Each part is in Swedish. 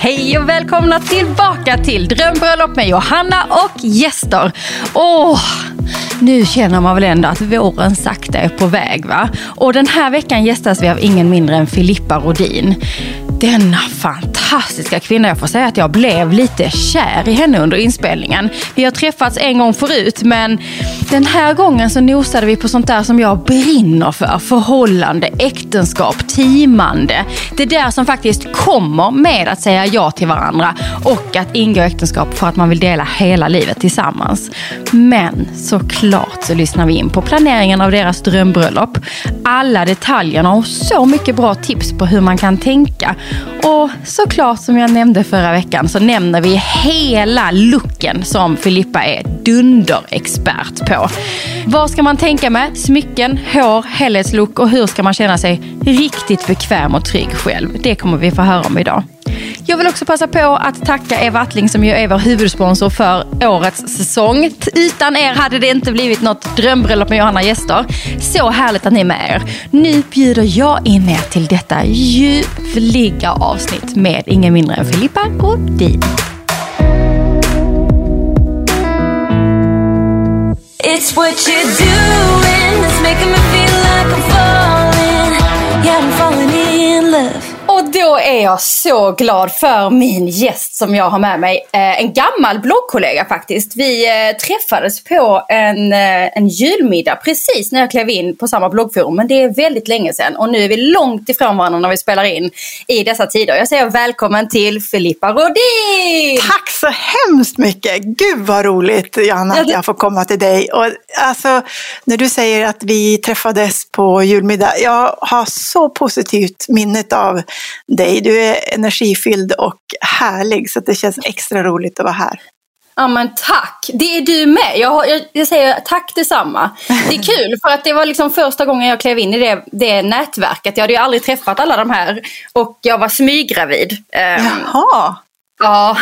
Hej och välkomna tillbaka till Drömbröllop med Johanna och gäster. Åh, nu känner man väl ändå att våren sakta är på väg va? Och den här veckan gästas vi av ingen mindre än Filippa Rodin. Denna fantastiska kvinna, jag får säga att jag blev lite kär i henne under inspelningen. Vi har träffats en gång förut men den här gången så nosade vi på sånt där som jag brinner för. Förhållande, äktenskap, teamande. Det där som faktiskt kommer med att säga ja till varandra och att ingå äktenskap för att man vill dela hela livet tillsammans. Men såklart så lyssnar vi in på planeringen av deras drömbröllop. Alla detaljerna och så mycket bra tips på hur man kan tänka och såklart som jag nämnde förra veckan så nämner vi hela looken som Filippa är dunderexpert på. Vad ska man tänka med? Smycken, hår, helhetslook och hur ska man känna sig riktigt bekväm och trygg själv? Det kommer vi få höra om idag. Jag vill också passa på att tacka Eva Attling som ju är vår huvudsponsor för årets säsong. Utan er hade det inte blivit något drömbröllop med Johanna gäster. Så härligt att ni är med er. Nu bjuder jag in er till detta ljuvliga avsnitt med ingen mindre än Filippa Godin. It's what you're doing that's making me feel like I'm falling Yeah, I'm falling in love då är jag så glad för min gäst som jag har med mig. Eh, en gammal bloggkollega faktiskt. Vi eh, träffades på en, eh, en julmiddag precis när jag klev in på samma bloggforum. Men det är väldigt länge sedan och nu är vi långt ifrån varandra när vi spelar in i dessa tider. Jag säger välkommen till Filippa Rodin! Tack så hemskt mycket! Gud vad roligt Johanna att jag får komma till dig. Och, alltså, när du säger att vi träffades på julmiddag. Jag har så positivt minnet av dig. Du är energifylld och härlig så det känns extra roligt att vara här. Ja men tack! Det är du med. Jag, jag, jag, säger tack detsamma. Det är kul för att det var liksom första gången jag klev in i det, det nätverket. Jag hade ju aldrig träffat alla de här och jag var smyggravid. Ehm, Jaha! Ja.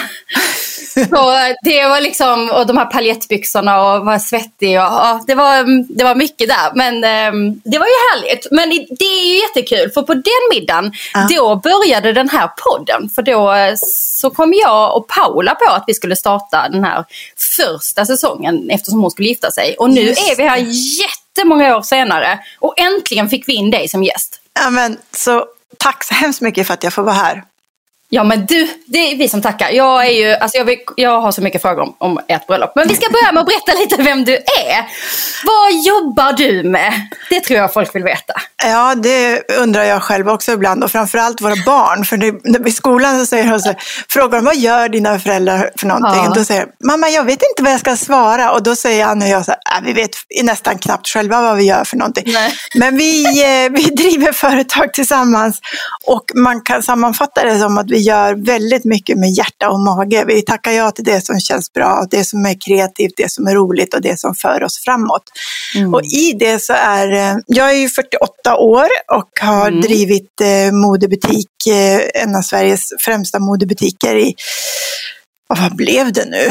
Så det var liksom, och de här paljettbyxorna och var svettig och ja, det, var, det var mycket där. Men um, det var ju härligt. Men det är ju jättekul för på den middagen ja. då började den här podden. För då eh, så kom jag och Paula på att vi skulle starta den här första säsongen eftersom hon skulle gifta sig. Och nu Just är vi här jättemånga år senare och äntligen fick vi in dig som gäst. Ja, men, så Tack så hemskt mycket för att jag får vara här. Ja men du, det är vi som tackar. Jag, är ju, alltså jag, vill, jag har så mycket frågor om, om ert bröllop. Men vi ska börja med att berätta lite vem du är. Vad jobbar du med? Det tror jag folk vill veta. Ja, det undrar jag själv också ibland. Och framförallt våra barn. För det, i skolan så säger de så frågar de vad gör dina föräldrar för någonting? Ja. Och då säger mamma jag vet inte vad jag ska svara. Och då säger Anna och jag så här, äh, vi vet nästan knappt själva vad vi gör för någonting. Nej. Men vi, eh, vi driver företag tillsammans. Och man kan sammanfatta det som att vi gör väldigt mycket med hjärta och mage. Vi tackar ja till det som känns bra, det som är kreativt, det som är roligt och det som för oss framåt. Mm. Och i det så är, eh, jag är ju 48 år och har mm. drivit eh, modebutik, eh, en av Sveriges främsta modebutiker i vad blev det nu,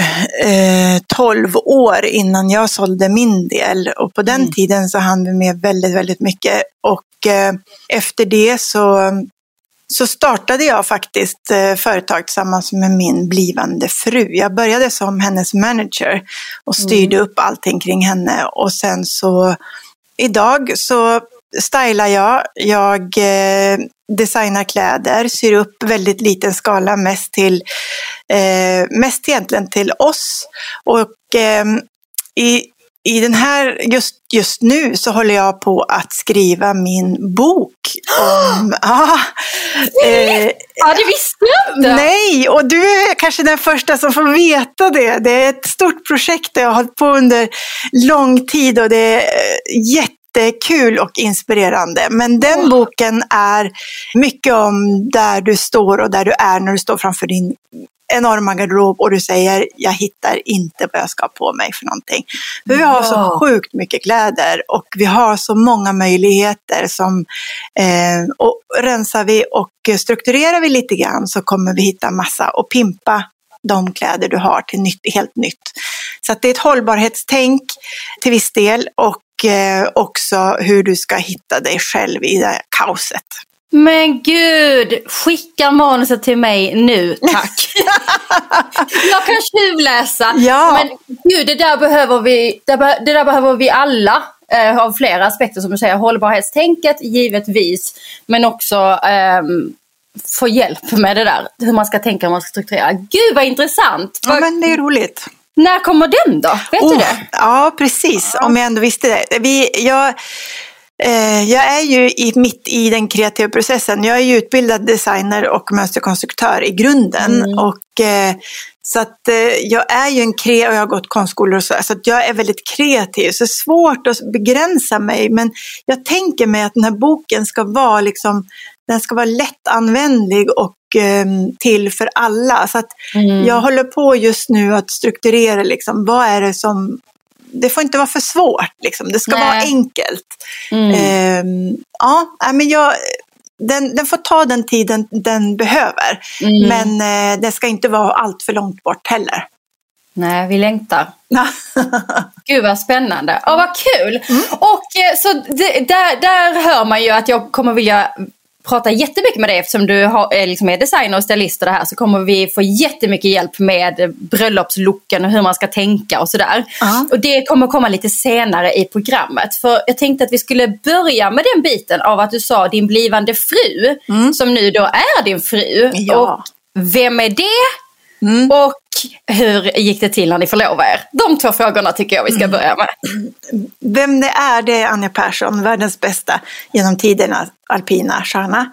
eh, 12 år innan jag sålde min del. Och på den mm. tiden så hann vi med väldigt, väldigt mycket. Och eh, efter det så så startade jag faktiskt eh, företag tillsammans med min blivande fru. Jag började som hennes manager och styrde mm. upp allting kring henne och sen så idag så stylar jag, jag eh, designar kläder, syr upp väldigt liten skala, mest till, eh, mest egentligen till oss. Och eh, i, i den här, just, just nu så håller jag på att skriva min bok om... ah, eh, ja, det visste jag inte! Nej, och du är kanske den första som får veta det. Det är ett stort projekt jag har hållit på under lång tid och det är jättekul och inspirerande. Men den oh. boken är mycket om där du står och där du är när du står framför din enorma garderob och du säger jag hittar inte vad jag ska ha på mig för någonting. För vi har så sjukt mycket kläder och vi har så många möjligheter som eh, och rensar vi och strukturerar vi lite grann så kommer vi hitta massa och pimpa de kläder du har till nytt, helt nytt. Så det är ett hållbarhetstänk till viss del och eh, också hur du ska hitta dig själv i det här kaoset. Men gud, skicka manuset till mig nu tack. jag kan tjuvläsa. Ja. Men gud, det där behöver vi, det, där behöver vi alla. Eh, av flera aspekter som du säger. Hållbarhetstänket givetvis. Men också eh, få hjälp med det där. Hur man ska tänka, hur man ska strukturera. Gud vad intressant. Ja, men det är roligt. När kommer den då? Vet oh, du det? Ja, precis. Om jag ändå visste det. Vi, jag, eh, jag är ju i, mitt i den kreativa processen. Jag är ju utbildad designer och mönsterkonstruktör i grunden. Mm. Och, eh, så att eh, jag är ju en kreativ, och jag har gått konstskolor och så, så att jag är väldigt kreativ. Så det är svårt att begränsa mig. Men jag tänker mig att den här boken ska vara liksom den ska vara lättanvändlig och eh, till för alla. Så mm. jag håller på just nu att strukturera liksom, vad är det som det får inte vara för svårt, liksom. det ska Nej. vara enkelt. Mm. Eh, ja, men jag, den, den, får ta den tiden den behöver, mm. men eh, det ska inte vara allt för långt bort heller. Nej, vi längtar. Gud vad spännande. Ja, vad kul. Mm. Och eh, så det, där, där hör man ju att jag kommer vilja prata jättemycket med dig eftersom du har, är, liksom är designer och stylist och det här så kommer vi få jättemycket hjälp med bröllopslooken och hur man ska tänka och sådär. Uh. Och det kommer komma lite senare i programmet. För jag tänkte att vi skulle börja med den biten av att du sa din blivande fru mm. som nu då är din fru. Ja. Och vem är det? Mm. Och hur gick det till när ni förlovade er? De två frågorna tycker jag vi ska mm. börja med. Vem det är, det är Anja Persson, världens bästa genom tiderna alpina stjärna.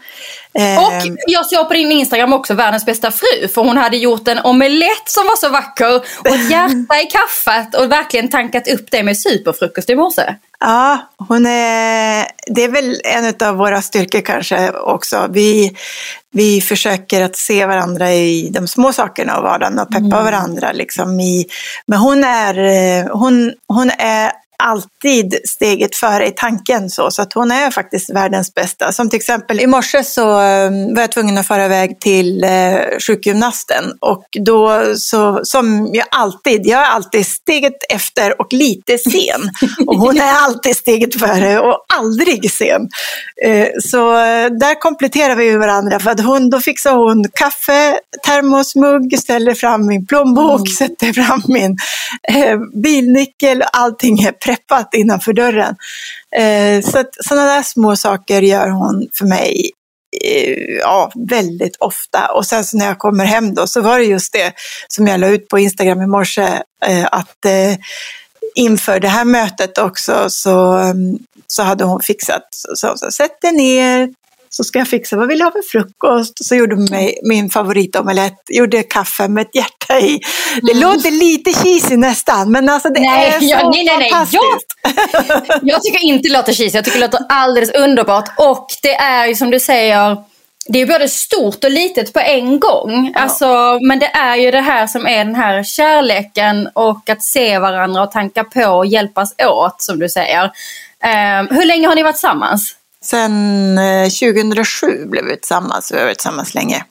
Och ehm. jag såg på din Instagram också världens bästa fru för hon hade gjort en omelett som var så vacker och ett hjärta i kaffet och verkligen tankat upp det med superfrukost i morse. Ja, hon är, det är väl en av våra styrkor kanske också. Vi, vi försöker att se varandra i de små sakerna av vardagen och peppa mm. varandra. Liksom i, men hon är, hon, hon är alltid steget före i tanken så, så att hon är faktiskt världens bästa. Som till exempel i morse så ehm, var jag tvungen att föra iväg till eh, sjukgymnasten och då så, som jag alltid, jag är alltid steget efter och lite sen. Och hon är alltid steget före och aldrig sen. Eh, så eh, där kompletterar vi varandra för att hon, då fixar hon kaffe, termosmugg, ställer fram min plånbok, mm. sätter fram min bilnyckel, allting är preppat innanför dörren. Eh, så att sådana där små saker gör hon för mig eh, ja, väldigt ofta. Och sen så när jag kommer hem då så var det just det som jag la ut på Instagram i morse, eh, att eh, inför det här mötet också så, mm, så hade hon fixat, så, så sätt dig ner, så ska jag fixa, vad vill du ha för frukost? Så gjorde hon mig min favoritomelett, gjorde kaffe med ett hjärta i. Det mm. låter lite cheesy nästan, men alltså det nej, är så ja, nej, nej, nej. fantastiskt. Jag, jag tycker inte det låter cheesy, jag tycker det låter alldeles underbart. Och det är ju som du säger, det är både stort och litet på en gång. Ja. Alltså, men det är ju det här som är den här kärleken och att se varandra och tanka på och hjälpas åt som du säger. Um, hur länge har ni varit tillsammans? Sen 2007 eh, blev vi tillsammans, vi har varit tillsammans länge.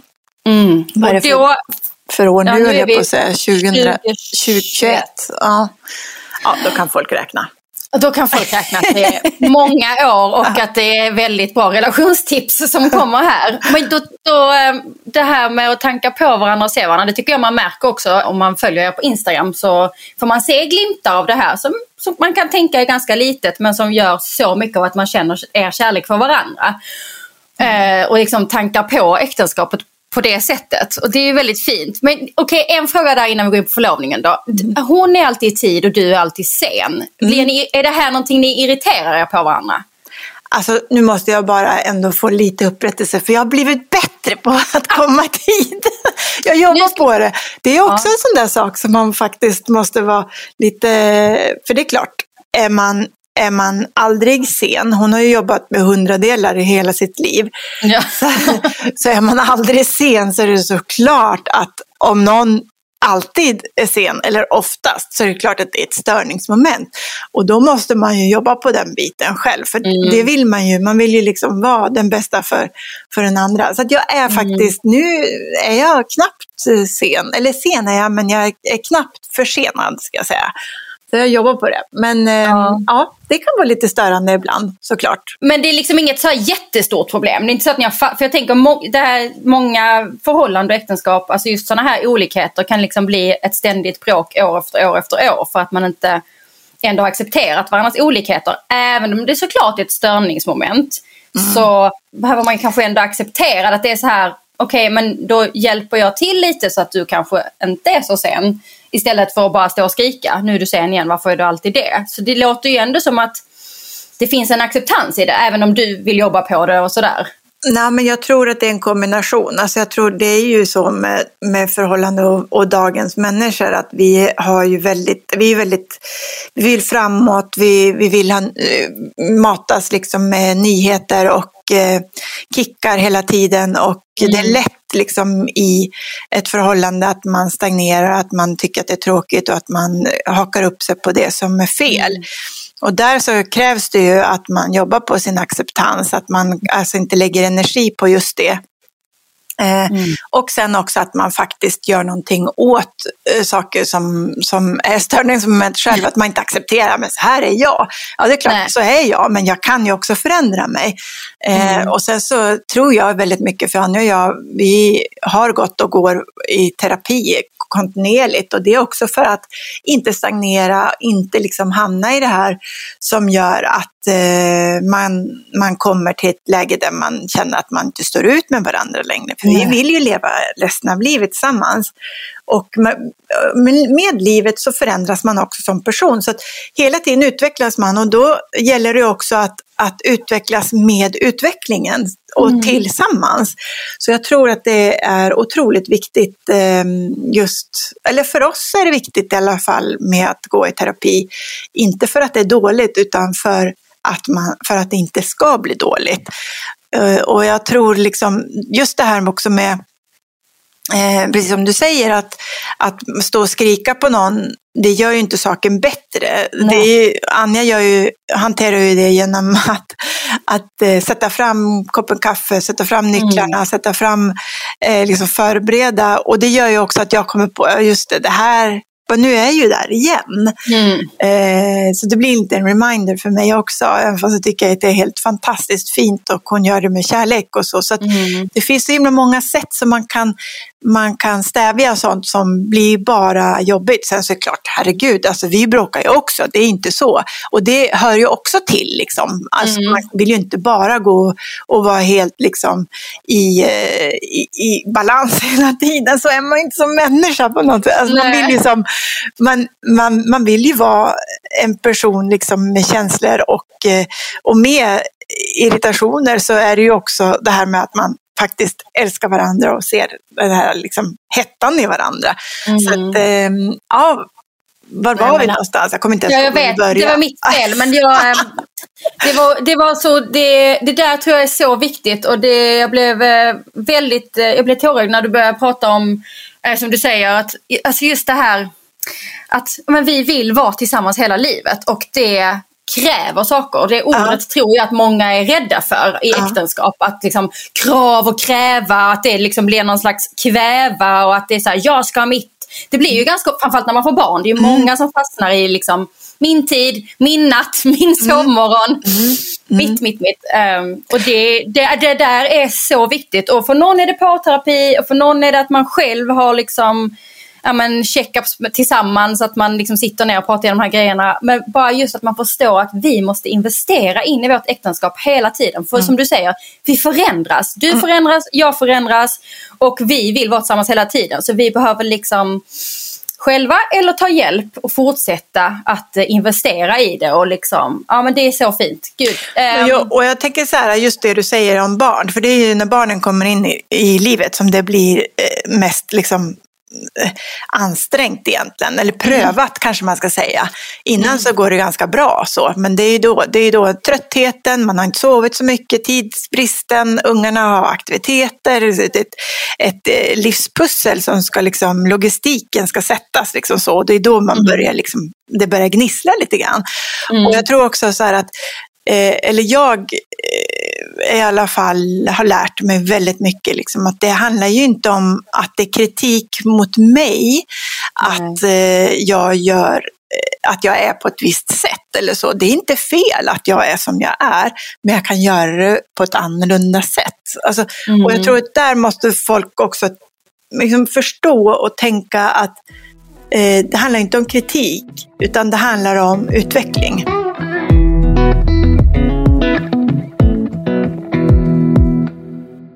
Mm. Vad är det för, för år nu, ja, höll jag på att säga, 2021. Ja. ja, då kan folk räkna. Då kan folk räkna att det är många år och att det är väldigt bra relationstips som kommer här. Men då, då, eh, det här med att tanka på varandra och se varandra, det tycker jag man märker också om man följer er på Instagram så får man se glimtar av det här som, som man kan tänka är ganska litet men som gör så mycket av att man känner er kärlek för varandra. Mm. Eh, och liksom tankar på äktenskapet på det sättet. Och det är väldigt fint. Men okej, okay, en fråga där innan vi går in på förlovningen då. Mm. Hon är alltid i tid och du är alltid sen. Mm. Ni, är det här någonting ni irriterar er på varandra? Alltså nu måste jag bara ändå få lite upprättelse för jag har blivit bättre på att komma i tid. Jag jobbar ska... på det. Det är också ja. en sån där sak som man faktiskt måste vara lite, för det är klart, är man är man aldrig sen. Hon har ju jobbat med hundradelar i hela sitt liv. Ja. Så, så är man aldrig sen så är det såklart att om någon alltid är sen, eller oftast, så är det klart att det är ett störningsmoment. Och då måste man ju jobba på den biten själv, för mm. det vill man ju. Man vill ju liksom vara den bästa för, för den andra. Så jag är mm. faktiskt, nu är jag knappt sen, eller sen är jag, men jag är knappt försenad ska jag säga. Så jag jobbar på det. Men eh, ja. ja. det kan vara lite störande ibland såklart. Men det är liksom inget så här jättestort problem. Det är inte så att ni har, för jag tänker det här, många förhållanden och äktenskap, alltså just sådana här olikheter kan liksom bli ett ständigt bråk år efter år efter år för att man inte ändå har accepterat varandras olikheter. Även om det såklart är ett störningsmoment mm. så behöver man kanske ändå acceptera att det är så här okej, okay, men då hjälper jag till lite så att du kanske inte är så sen. Istället för att bara stå och skrika, nu är du sen igen, varför är du alltid det? Så det låter ju ändå som att det finns en acceptans i det, även om du vill jobba på det och sådär. Nej, men jag tror att det är en kombination. Alltså jag tror det är ju så med, med förhållande och, och, dagens människor att vi har ju väldigt, vi är väldigt, vi vill framåt, vi, vi vill ha, eh, matas liksom med nyheter och kickar hela tiden och mm. det är lätt liksom i ett förhållande att man stagnerar, att man tycker att det är tråkigt och att man hakar upp sig på det som är fel. Mm. Och där så krävs det ju att man jobbar på sin acceptans, att man alltså inte lägger energi på just det. Eh, mm. Och sen också att man faktiskt gör någonting åt äh, saker som, som är störningsmoment själv, att man inte accepterar, men så här är jag. Ja, det är klart, Nej. så är jag, men jag kan ju också förändra mig. Eh, mm. Och sen så tror jag väldigt mycket, för Annie och jag, vi har gått och går i terapi kontinuerligt och det är också för att inte stagnera, inte liksom hamna i det här som gör att eh, man, man kommer till ett läge där man känner att man inte står ut med varandra längre. För vi vill ju leva resten av livet tillsammans. Och med, med, livet så förändras man också som person. Så hela tiden utvecklas man och då gäller det också att, att utvecklas med utvecklingen och mm. tillsammans. Så jag tror att det är otroligt viktigt eh, just, eller för oss är det viktigt i alla fall med att gå i terapi. Inte för att det är dåligt utan för att, man, för att det inte ska bli dåligt. Eh, och jag tror liksom, just det här också med Eh, precis som du säger, att, att stå och skrika på någon, det gör ju inte saken bättre. Är Anja gör ju, hanterar ju det genom att, att eh, sätta fram koppen kaffe, sätta fram nycklarna, mm. sätta fram, eh, liksom förbereda. Och det gör ju också att jag kommer på, just det, det här och nu är jag ju där igen. Mm. Eh, så det blir lite en reminder för mig också, även fast jag tycker att det är helt fantastiskt fint och hon gör det med kärlek och så. Så mm. det finns så himla många sätt som man kan, man kan stävja sånt som blir bara jobbigt. Sen så är det klart, herregud, alltså vi bråkar ju också, det är inte så. Och det hör ju också till liksom. Alltså, mm. Man vill ju inte bara gå och vara helt liksom i, eh, i, i balans hela tiden, så är man inte som människa på något sätt. Alltså, man vill ju som man, man, man vill ju vara en person liksom med känslor och, eh, och med irritationer så är det ju också det här med att man faktiskt älskar varandra och ser den här liksom hettan i varandra. Mm. Så att, eh, ja, var var vi någonstans? Jag kommer inte ens ja, jag vet, börja. Det var mitt fel. Men jag, ehm, det, var, det, var så, det, det där tror jag är så viktigt. Och det, jag blev eh, väldigt jag blev tårögd när du började prata om, som du säger, att alltså just det här att men vi vill vara tillsammans hela livet och det kräver saker. Det ordet uh. tror jag att många är rädda för i uh. äktenskap. Att liksom krav och kräva, att det liksom blir någon slags kväva och att det är så här, jag ska ha mitt. Det blir ju ganska, framförallt när man får barn, det är mm. många som fastnar i liksom min tid, min natt, min mm. sovmorgon. Mm. Mm. Mitt, mitt, mitt. Um, och det, det, det där är så viktigt. Och för någon är det parterapi och för någon är det att man själv har liksom ja, men checkups tillsammans, att man liksom sitter ner och pratar igenom de här grejerna. Men bara just att man förstår att vi måste investera in i vårt äktenskap hela tiden. För mm. som du säger, vi förändras. Du mm. förändras, jag förändras och vi vill vara tillsammans hela tiden. Så vi behöver liksom själva eller ta hjälp och fortsätta att investera i det. Och liksom, ja men det är så fint. Gud. Um... Jag, och jag tänker så här, just det du säger om barn, för det är ju när barnen kommer in i, i livet som det blir eh, mest liksom ansträngt egentligen, eller prövat mm. kanske man ska säga. Innan mm. så går det ganska bra så, men det är ju då, det är då tröttheten, man har inte sovit så mycket, tidsbristen, ungarna har aktiviteter, ett, ett, ett eh, livspussel som ska liksom, logistiken ska sättas liksom så. Det är då man mm. börjar liksom, det börjar gnissla lite grann. Mm. Och jag tror också så här att Eh, eller jag eh, i alla fall har lärt mig väldigt mycket. Liksom, att det handlar ju inte om att det är kritik mot mig, att eh, jag gör att jag är på ett visst sätt eller så. Det är inte fel att jag är som jag är, men jag kan göra det på ett annorlunda sätt. Alltså, mm. Och jag tror att där måste folk också liksom förstå och tänka att eh, det handlar inte om kritik, utan det handlar om utveckling.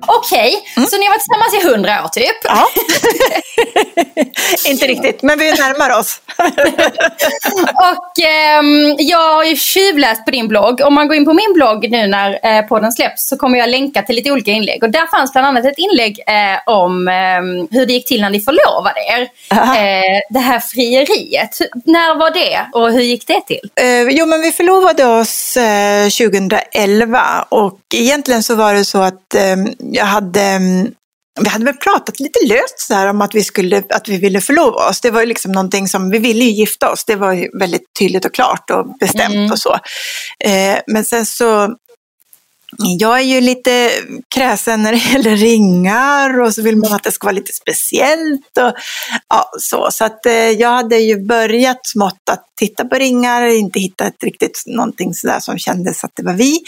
Okej, okay. mm. så ni har varit tillsammans i hundra år typ? Ja. Inte riktigt, men vi närmar oss. och eh, jag har ju tjuvläst på din blogg. Om man går in på min blogg nu när eh, podden släpps så kommer jag länka till lite olika inlägg. Och där fanns bland annat ett inlägg eh, om eh, hur det gick till när ni förlovade er. Eh, det här frieriet. När var det och hur gick det till? Eh, jo, men vi förlovade oss 2011 eh, och egentligen så var det så att ehm, jag hade mm, vi hade väl pratat lite löst så här om att vi, skulle, att vi ville förlova oss. Det var ju liksom någonting som, vi ville ju gifta oss, det var ju väldigt tydligt och klart och bestämt mm. och så. Eh, men sen så jag är ju lite kräsen när det gäller ringar och så vill man att det ska vara lite speciellt. Och, ja, så så att, eh, jag hade ju börjat smått att titta på ringar, inte hittat riktigt någonting sådär som kändes att det var vi.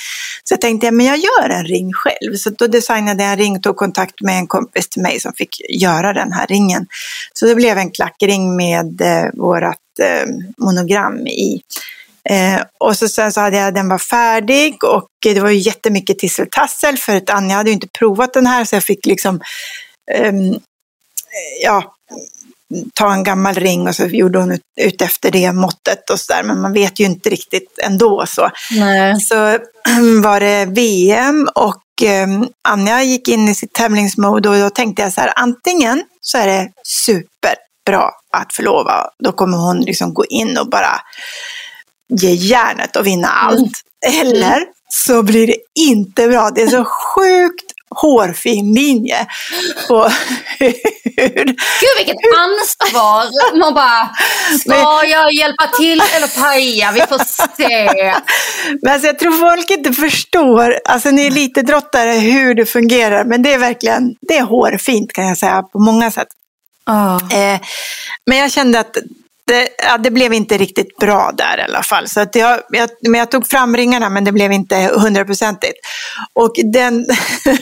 Så jag tänkte, ja, men jag gör en ring själv. Så då designade jag en ring, tog kontakt med en kompis till mig som fick göra den här ringen. Så det blev en klackring med eh, vårat eh, monogram i. Eh, och så sen så hade jag, den var färdig och det var ju jättemycket tisseltassel för att Anja hade ju inte provat den här så jag fick liksom eh, ja, ta en gammal ring och så gjorde hon ut, ut efter det måttet och sådär. Men man vet ju inte riktigt ändå så. Nej. Så var det VM och eh, Anja gick in i sitt tävlingsmode och då tänkte jag så här, antingen så är det superbra att förlova. Då kommer hon liksom gå in och bara ge järnet och vinna allt. Mm. Eller så blir det inte bra. Det är så sjukt hårfin linje på hur... Gud vilket ansvar! Man bara, ska Men... jag hjälpa till eller paja? Vi får se. Men alltså, jag tror folk inte förstår, alltså ni är lite drottare hur det fungerar, men det är verkligen, det är hårfint kan jag säga på många sätt. Oh. Eh, men jag kände att det, ja, det blev inte riktigt bra där i alla fall. Så att jag, jag, men jag tog fram ringarna men det blev inte hundraprocentigt. Och den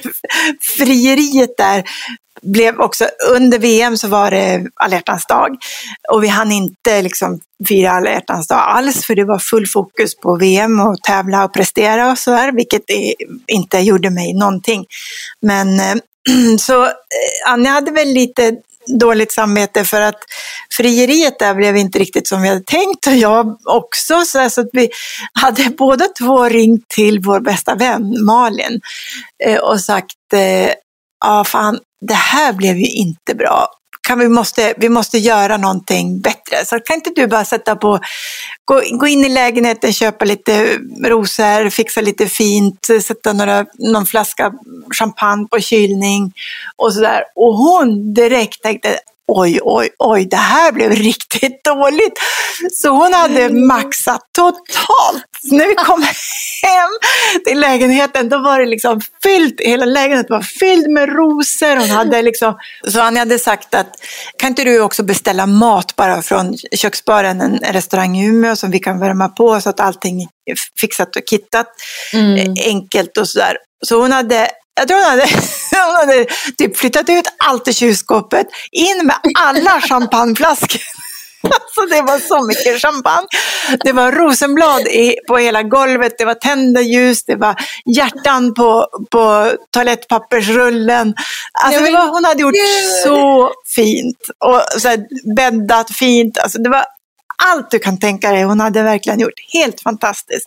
frieriet där blev också, under VM så var det alla dag och vi hann inte liksom fira alla dag alls för det var full fokus på VM och tävla och prestera och så där, vilket inte gjorde mig någonting. Men eh, så eh, Anja hade väl lite dåligt samvete för att frieriet där blev inte riktigt som vi hade tänkt och jag också. Så att vi hade båda två ringt till vår bästa vän Malin eh, och sagt, eh, ja ja fan, det här blev ju inte bra. Kan vi, måste, vi måste göra någonting bättre. Så kan inte du bara sätta på, gå, gå in i lägenheten, köpa lite rosor, fixa lite fint, sätta några, någon flaska champagne på kylning och sådär. Och hon direkt tänkte, oj, oj, oj, det här blev riktigt dåligt. Så hon hade mm. maxat totalt. När vi kom hem till lägenheten, då var det liksom fyllt, hela lägenheten var fylld med rosor. Hon hade liksom, så han hade sagt att, kan inte du också beställa mat bara från köksbaren, en restaurang i Umeå som vi kan värma på så att allting är fixat och kittat, mm. enkelt och sådär. Så hon hade jag tror hon hade, hon hade typ flyttat ut allt i kylskåpet, in med alla champagneflaskor. Alltså det var så mycket champagne. Det var rosenblad i, på hela golvet, det var tända ljus, det var hjärtan på, på toalettpappersrullen. Alltså det var, hon hade gjort så fint och så bäddat fint. Alltså det var allt du kan tänka dig. Hon hade verkligen gjort helt fantastiskt.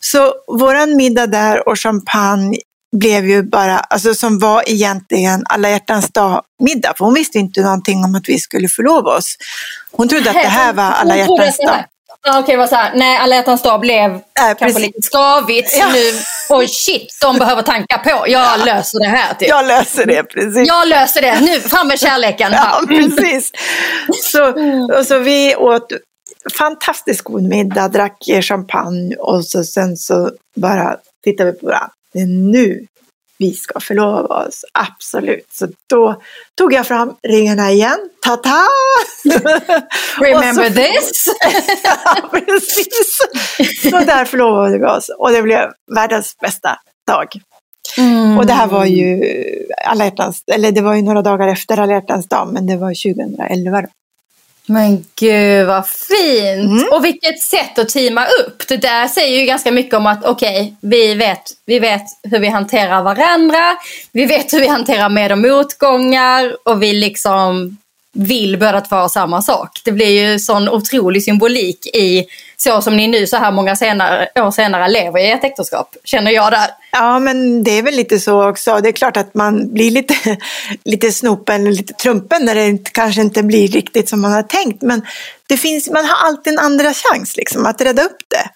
Så våran middag där och champagne blev ju bara, alltså som var egentligen alla hjärtans dag-middag. För hon visste inte någonting om att vi skulle förlova oss. Hon trodde att det här var alla hjärtans dag. Okej, okay, vad så här, nej, alla hjärtans dag blev äh, kanske precis. lite skavigt. Ja. Nu, oj shit, de behöver tanka på. Jag ja. löser det här. Typ. Jag löser det, precis. Jag löser det. Nu, fram med kärleken. Ja, precis. Så, och så vi åt fantastiskt god middag, drack champagne och så, sen så bara tittade vi på varandra. Det är nu vi ska förlova oss, absolut. Så då tog jag fram ringarna igen, ta-ta! Remember så, this? ja, precis. Så där förlovade vi oss och det blev världens bästa dag. Mm. Och det här var ju alla hjärtans, eller det var ju några dagar efter alla hjärtans dag, men det var 2011. Då. Men gud vad fint! Mm. Och vilket sätt att teama upp. Det där säger ju ganska mycket om att okej, okay, vi, vet, vi vet hur vi hanterar varandra. Vi vet hur vi hanterar med och motgångar. Och vi liksom vill båda två samma sak. Det blir ju sån otrolig symbolik i så som ni nu så här många senare, år senare lever i ett äktenskap, känner jag där. Ja, men det är väl lite så också. Det är klart att man blir lite, lite snopen, lite trumpen när det kanske inte blir riktigt som man har tänkt. Men det finns, man har alltid en andra chans liksom, att rädda upp det.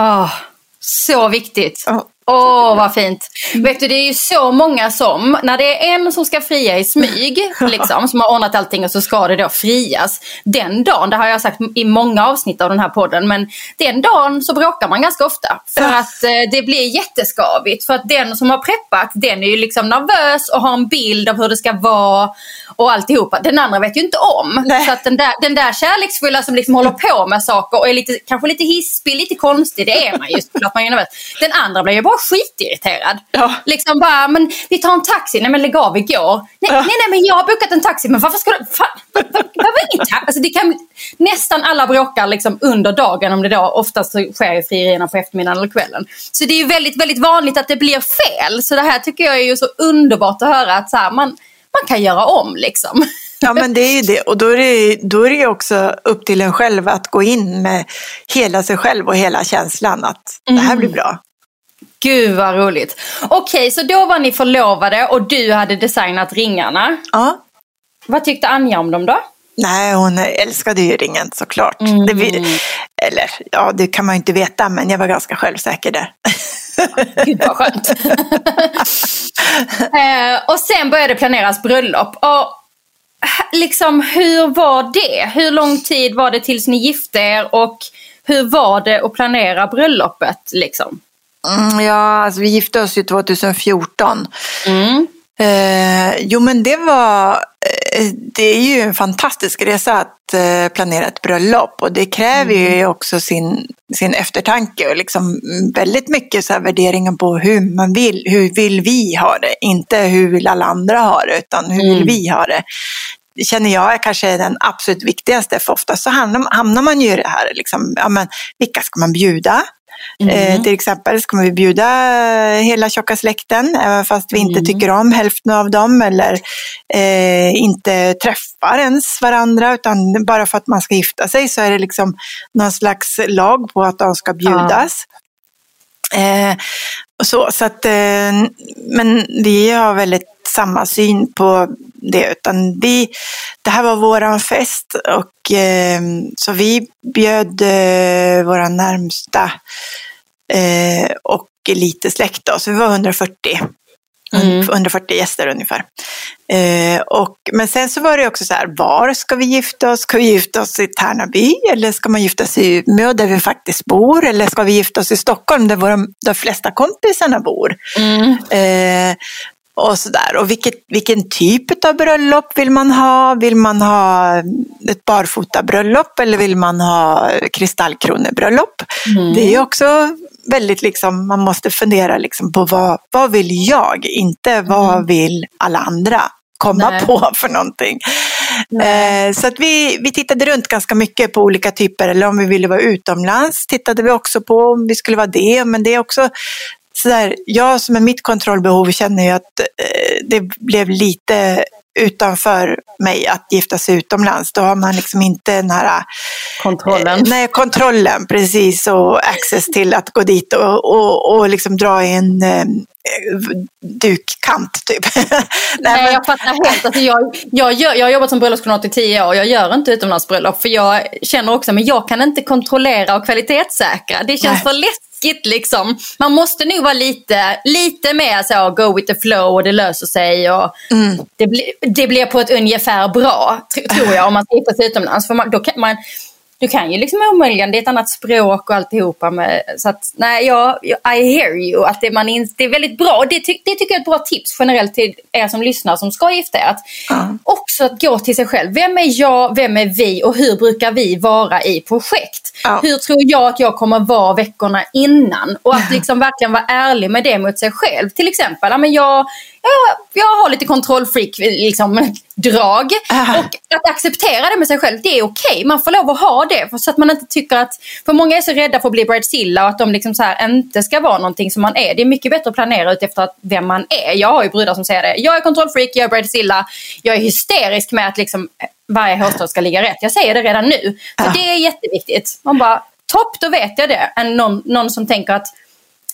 Oh, så viktigt. Oh. Åh, oh, vad fint. Vet du, det är ju så många som, när det är en som ska fria i smyg, liksom, som har ordnat allting och så ska det då frias. Den dagen, det har jag sagt i många avsnitt av den här podden, men den dagen så bråkar man ganska ofta. För att eh, det blir jätteskavigt. För att den som har preppat, den är ju liksom nervös och har en bild av hur det ska vara och alltihopa. Den andra vet ju inte om. Nej. Så att den där, den där kärleksfulla som liksom håller på med saker och är lite, kanske lite hispig, lite konstig, det är man ju såklart. Man är nervös. Den andra blir ju bara skitirriterad. Ja. Liksom bara, men vi tar en taxi. Nej men lägg av, igår. Nej, ja. nej, nej, men jag har bokat en taxi. Men varför ska du... Fan, varför ingen taxi? Alltså, det kan, nästan alla bråkar liksom under dagen om det då oftast sker ju frierierna på eftermiddagen eller kvällen. Så det är ju väldigt, väldigt vanligt att det blir fel. Så det här tycker jag är ju så underbart att höra att så här, man, man kan göra om liksom. Ja men det är ju det och då är det, då är det också upp till en själv att gå in med hela sig själv och hela känslan att det här blir bra. Gud vad roligt. Okej, okay, så då var ni förlovade och du hade designat ringarna. Ja. Vad tyckte Anja om dem då? Nej, hon älskade ju ringen såklart. Mm. Det, eller ja, det kan man ju inte veta, men jag var ganska självsäker där. Gud vad skönt. eh, och sen började planeras bröllop. Och liksom, hur var det? Hur lång tid var det tills ni gifte er och hur var det att planera bröllopet? Liksom? Mm, ja, alltså vi gifte oss ju 2014. Mm. Eh, jo men det var, eh, det är ju en fantastisk resa att eh, planera ett bröllop och det kräver mm. ju också sin, sin eftertanke och liksom väldigt mycket så här värderingen på hur man vill, hur vill vi ha det, inte hur vill alla andra ha det utan hur vill mm. vi ha det det känner jag är kanske den absolut viktigaste, för ofta så hamnar, hamnar man ju i det här, liksom, ja, men, vilka ska man bjuda? Mm. Eh, till exempel ska vi bjuda hela tjocka släkten, även fast vi inte mm. tycker om hälften av dem eller eh, inte träffar ens varandra, utan bara för att man ska gifta sig så är det liksom någon slags lag på att de ska bjudas. Ja. Eh, så, så att, eh, men vi har väldigt samma syn på det, utan vi, det här var våran fest och eh, så vi bjöd eh, våra närmsta eh, och lite släkt då, så vi var 140. Mm. 140 gäster ungefär. Eh, och, men sen så var det också så här, var ska vi gifta oss? Ska vi gifta oss i Tärnaby eller ska man gifta sig i Umeå där vi faktiskt bor? Eller ska vi gifta oss i Stockholm där våra, de flesta kompisarna bor? Mm. Och sådär. Och vilket, vilken typ av bröllop vill man ha? Vill man ha ett barfotabröllop eller vill man ha kristallkronebröllop? Mm. Det är också väldigt liksom, man måste fundera liksom på vad, vad vill jag? Inte vad mm. vill alla andra komma Nej. på för någonting. Eh, så att vi, vi tittade runt ganska mycket på olika typer, eller om vi ville vara utomlands tittade vi också på om vi skulle vara det, men det är också sådär, jag som är mitt kontrollbehov känner ju att eh, det blev lite utanför mig att gifta sig utomlands. Då har man liksom inte den här kontrollen. Eh, nej, kontrollen precis och access till att gå dit och, och, och liksom dra i en eh, dukkant typ. nej, nej men... jag fattar helt. Alltså, jag, jag, gör, jag har jobbat som bröllopskoordinator i tio år och jag gör inte utomlandsbröllop för jag känner också men jag kan inte kontrollera och kvalitetssäkra. Det känns nej. för lätt läskigt liksom. Man måste nog vara lite, lite mer så go with the flow och det löser sig. Och mm. det, bli, det blir på ett ungefär bra, tror jag, om man ska utomlands. För man, då kan man, du kan ju liksom omöjligen, det är ett annat språk och alltihopa. Med, så att nej, jag, I hear you. Att det, man, det är väldigt bra. Det, ty, det tycker jag är ett bra tips generellt till er som lyssnar som ska gifta er. Att mm. Också att gå till sig själv. Vem är jag, vem är vi och hur brukar vi vara i projekt? Ja. Hur tror jag att jag kommer vara veckorna innan? Och att liksom verkligen vara ärlig med det mot sig själv. Till exempel, ja, men jag, jag, jag har lite kontrollfreak liksom, drag. Uh. Och att acceptera det med sig själv, det är okej. Okay. Man får lov att ha det. Så att man inte tycker att, för många är så rädda för att bli bridezilla och att de liksom så här inte ska vara någonting som man är. Det är mycket bättre att planera ut efter vem man är. Jag har ju brudar som säger det. Jag är kontrollfreak, jag är bridezilla. Jag är hysterisk med att liksom varje hårstrå ska ligga rätt. Jag säger det redan nu. För uh. det är jätteviktigt. Man bara, topp, då vet jag det. Än någon, någon som tänker att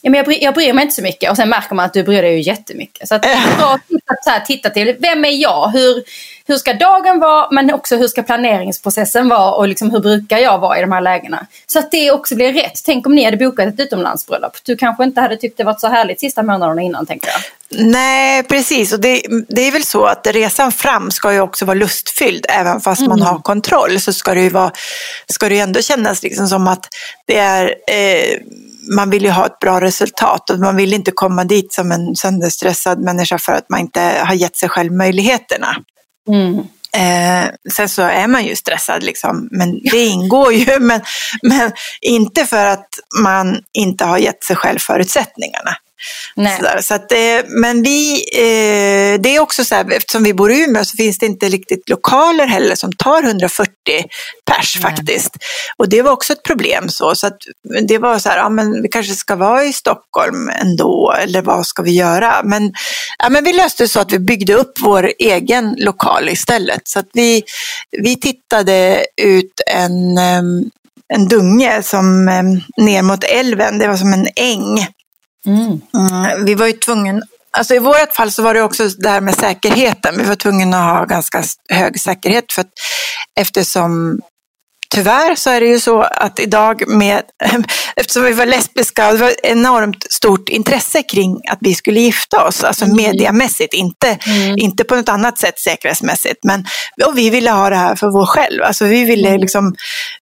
ja, men jag, bryr, jag bryr mig inte så mycket och sen märker man att du bryr dig ju jättemycket. Så att, bra titta, så här, titta till, vem är jag? Hur, hur ska dagen vara men också hur ska planeringsprocessen vara och liksom, hur brukar jag vara i de här lägena? Så att det också blir rätt. Tänk om ni hade bokat ett utomlandsbröllop. Du kanske inte hade tyckt det varit så härligt sista månaderna innan tänker jag. Nej, precis. Och det, det, är väl så att resan fram ska ju också vara lustfylld. Även fast mm. man har kontroll så ska det ju, vara, ska det ju ändå kännas liksom som att det är eh, man vill ju ha ett bra resultat och man vill inte komma dit som en sönderstressad människa för att man inte har gett sig själv möjligheterna. Mm. Eh, sen så är man ju stressad, liksom, men det ingår ju. Men, men inte för att man inte har gett sig själv förutsättningarna. Så, så att, men vi, eh, det är också så här, eftersom vi bor i Umeå så finns det inte riktigt lokaler heller som tar 140 pers Nej. faktiskt. Och det var också ett problem så, så att det var så här, ja men vi kanske ska vara i Stockholm ändå, eller vad ska vi göra? Men, ja, men vi löste så att vi byggde upp vår egen lokal istället. Så att vi, vi tittade ut en, en dunge som ner mot älven, det var som en äng Mm. Mm, vi var ju tvungna, alltså i vårt fall så var det också det här med säkerheten. Vi var tvungna att ha ganska hög säkerhet för att eftersom tyvärr så är det ju så att idag med, eftersom vi var lesbiska, det var enormt stort intresse kring att vi skulle gifta oss, alltså mm. mediamässigt, inte, mm. inte på något annat sätt säkerhetsmässigt. Men, och vi ville ha det här för vår själv, alltså vi ville, mm. liksom,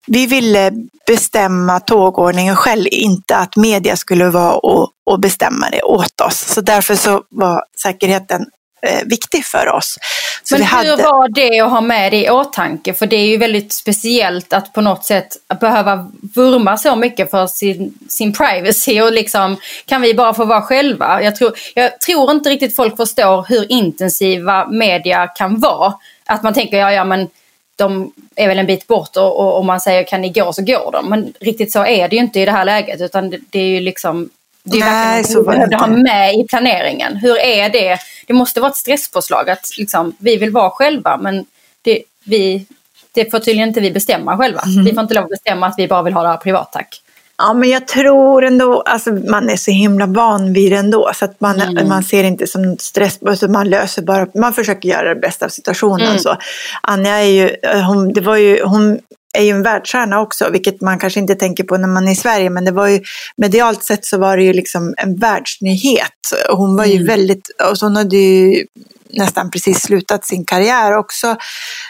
vi ville bestämma tågordningen själv, inte att media skulle vara och, och bestämma det åt oss. Så därför så var säkerheten eh, viktig för oss. Så Men hur hade... var det att ha med det i åtanke? För det är ju väldigt speciellt att på något sätt behöva vurma så mycket för sin, sin privacy och liksom kan vi bara få vara själva? Jag tror, jag tror inte riktigt folk förstår hur intensiva media kan vara. Att man tänker, ja ja men de är väl en bit bort och, och, man säger kan ni gå så går de. Men riktigt så är det ju inte i det här läget utan det, det är ju liksom det är Nej, något vi behövde ha med i planeringen. Hur är det? Det måste vara ett stresspåslag att liksom, vi vill vara själva men det, vi, det får tydligen inte vi bestämma själva. Mm. Vi får inte lov att bestämma att vi bara vill ha det här privat tack. Ja, men jag tror ändå, alltså man är så himla van vid det ändå så att man, mm. man ser inte som stress, alltså man löser bara, man försöker göra det bästa av situationen. Mm. Så. Anja är ju, hon, det var ju, hon är ju en världsstjärna också, vilket man kanske inte tänker på när man är i Sverige, men det var ju medialt sett så var det ju liksom en världsnyhet. Hon var ju mm. väldigt, och så hon hade ju nästan precis slutat sin karriär också.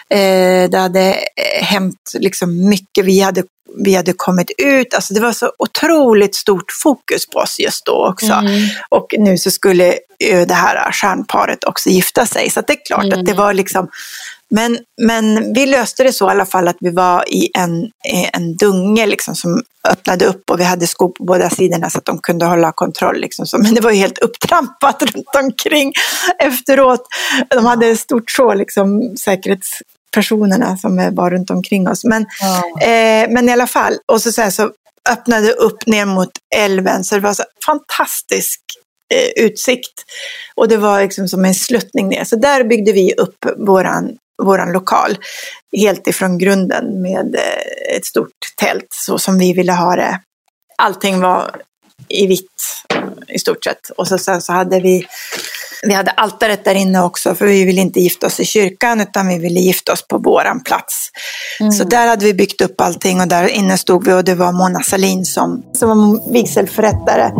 Eh, det hade hänt liksom mycket, vi hade, vi hade kommit ut, alltså det var så otroligt stort fokus på oss just då också. Mm. Och nu så skulle det här stjärnparet också gifta sig, så det är klart mm. att det var liksom men, men vi löste det så i alla fall att vi var i en, en dunge liksom som öppnade upp och vi hade skor på båda sidorna så att de kunde hålla kontroll. Liksom. Men det var ju helt upptrampat runt omkring efteråt. De hade ett stort så, liksom, säkerhetspersonerna som var runt omkring oss. Men, ja. eh, men i alla fall, och så, så, här, så öppnade upp ner mot älven så det var så fantastisk eh, utsikt. Och det var liksom som en sluttning ner. Så där byggde vi upp våran vår lokal helt ifrån grunden med eh, ett stort tält så som vi ville ha det. Allting var i vitt i stort sett. Och så, sen så hade vi, vi hade altaret där inne också för vi ville inte gifta oss i kyrkan utan vi ville gifta oss på våran plats. Mm. Så där hade vi byggt upp allting och där inne stod vi och det var Mona Salin som, som var vigselförrättare.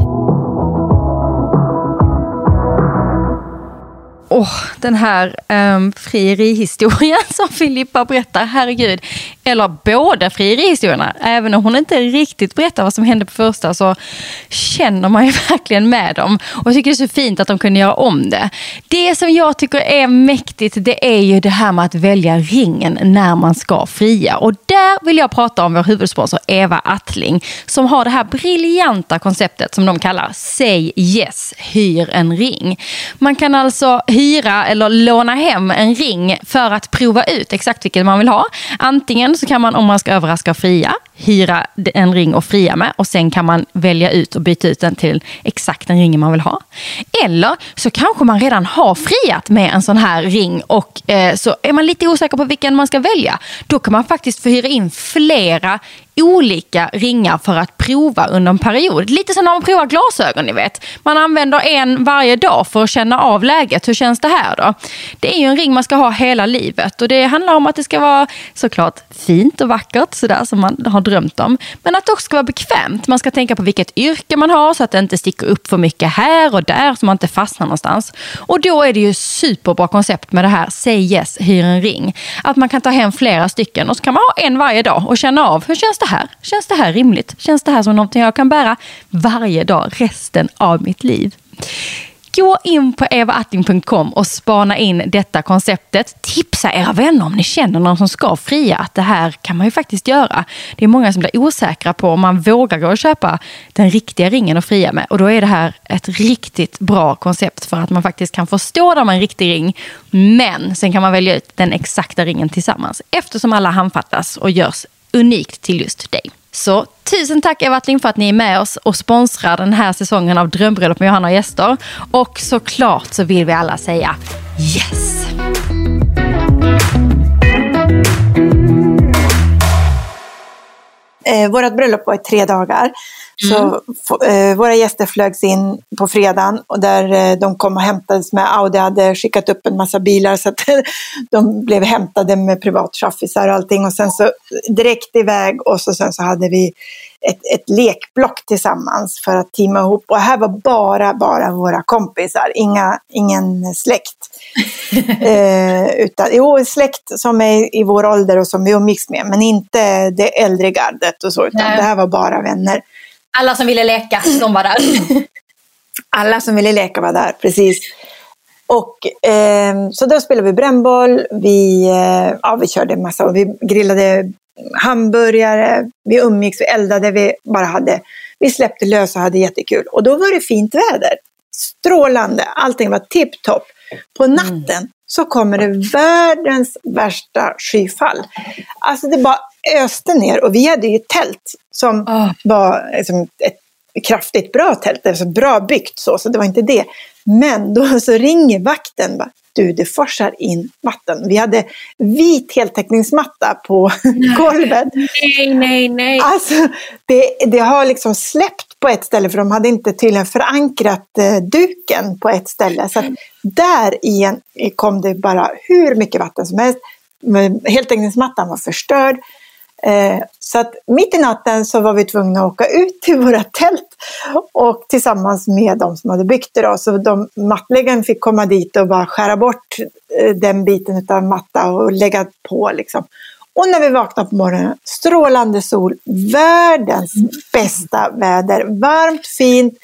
Oh, den här ehm, um, frierihistorien som Filippa berättar, herregud eller båda frierihistorierna. Även om hon inte riktigt berättar vad som hände på första så känner man ju verkligen med dem. Och jag tycker det är så fint att de kunde göra om det. Det som jag tycker är mäktigt det är ju det här med att välja ringen när man ska fria. Och där vill jag prata om vår huvudsponsor Eva Attling som har det här briljanta konceptet som de kallar Say Yes, hyr en ring. Man kan alltså hyra eller låna hem en ring för att prova ut exakt vilken man vill ha. Antingen så kan man om man ska överraska och fria hyra en ring och fria med och sen kan man välja ut och byta ut den till exakt den ringen man vill ha. Eller så kanske man redan har friat med en sån här ring och eh, så är man lite osäker på vilken man ska välja. Då kan man faktiskt få hyra in flera olika ringar för att prova under en period. Lite som när man provar glasögon, ni vet. Man använder en varje dag för att känna av läget. Hur känns det här då? Det är ju en ring man ska ha hela livet och det handlar om att det ska vara såklart fint och vackert sådär som man har drömt om. Men att det också ska vara bekvämt. Man ska tänka på vilket yrke man har så att det inte sticker upp för mycket här och där så man inte fastnar någonstans. Och då är det ju superbra koncept med det här Say yes, hyr en ring. Att man kan ta hem flera stycken och så kan man ha en varje dag och känna av hur känns det här? Känns det här rimligt? Känns det här som någonting jag kan bära varje dag resten av mitt liv? Gå in på evaatting.com och spana in detta konceptet. Tipsa era vänner om ni känner någon som ska fria att det här kan man ju faktiskt göra. Det är många som blir osäkra på om man vågar gå och köpa den riktiga ringen att fria med. Och då är det här ett riktigt bra koncept för att man faktiskt kan förstå det dem en riktig ring. Men sen kan man välja ut den exakta ringen tillsammans eftersom alla handfattas och görs unikt till just dig. Så tusen tack Eva Attling för att ni är med oss och sponsrar den här säsongen av Drömbröllop med Johanna och gäster. Och såklart så vill vi alla säga yes! Eh, vårt bröllop var i tre dagar. Mm. Så eh, våra gäster flögs in på fredagen och där eh, de kom och hämtades med Audi hade skickat upp en massa bilar så att de blev hämtade med privatchaffisar och allting och sen så direkt iväg och så sen så hade vi ett, ett lekblock tillsammans för att teama ihop. Och här var bara, bara våra kompisar, inga, ingen släkt. eh, utan, jo, släkt som är i vår ålder och som vi umgicks med, men inte det äldre gardet och så, utan Nej. det här var bara vänner. Alla som ville leka, de var där. Alla som ville leka var där, precis. Och, eh, så då spelade vi brännboll, vi, eh, ja, vi körde en massa, och vi grillade hamburgare, vi umgicks, vi eldade, vi bara hade, vi släppte lös och hade jättekul. Och då var det fint väder, strålande, allting var tipptopp. På mm. natten mm. så kommer det världens värsta skyfall. Alltså det bara öste ner och vi hade ju tält som oh. var liksom ett kraftigt bra tält, alltså bra byggt så, så det var inte det. Men då så ringer vakten, bara, du det forsar in vatten. Vi hade vit heltäckningsmatta på golvet. Nej, nej, nej. Alltså, det, det har liksom släppt på ett ställe för de hade inte tydligen förankrat eh, duken på ett ställe. Så där igen kom det bara hur mycket vatten som helst. Heltäckningsmattan var förstörd. Eh, så att mitt i natten så var vi tvungna att åka ut till våra tält och tillsammans med de som hade byggt det. Då. Så de, mattläggaren fick komma dit och bara skära bort eh, den biten av matta och lägga på. Liksom. Och när vi vaknade på morgonen, strålande sol, världens bästa väder, varmt, fint.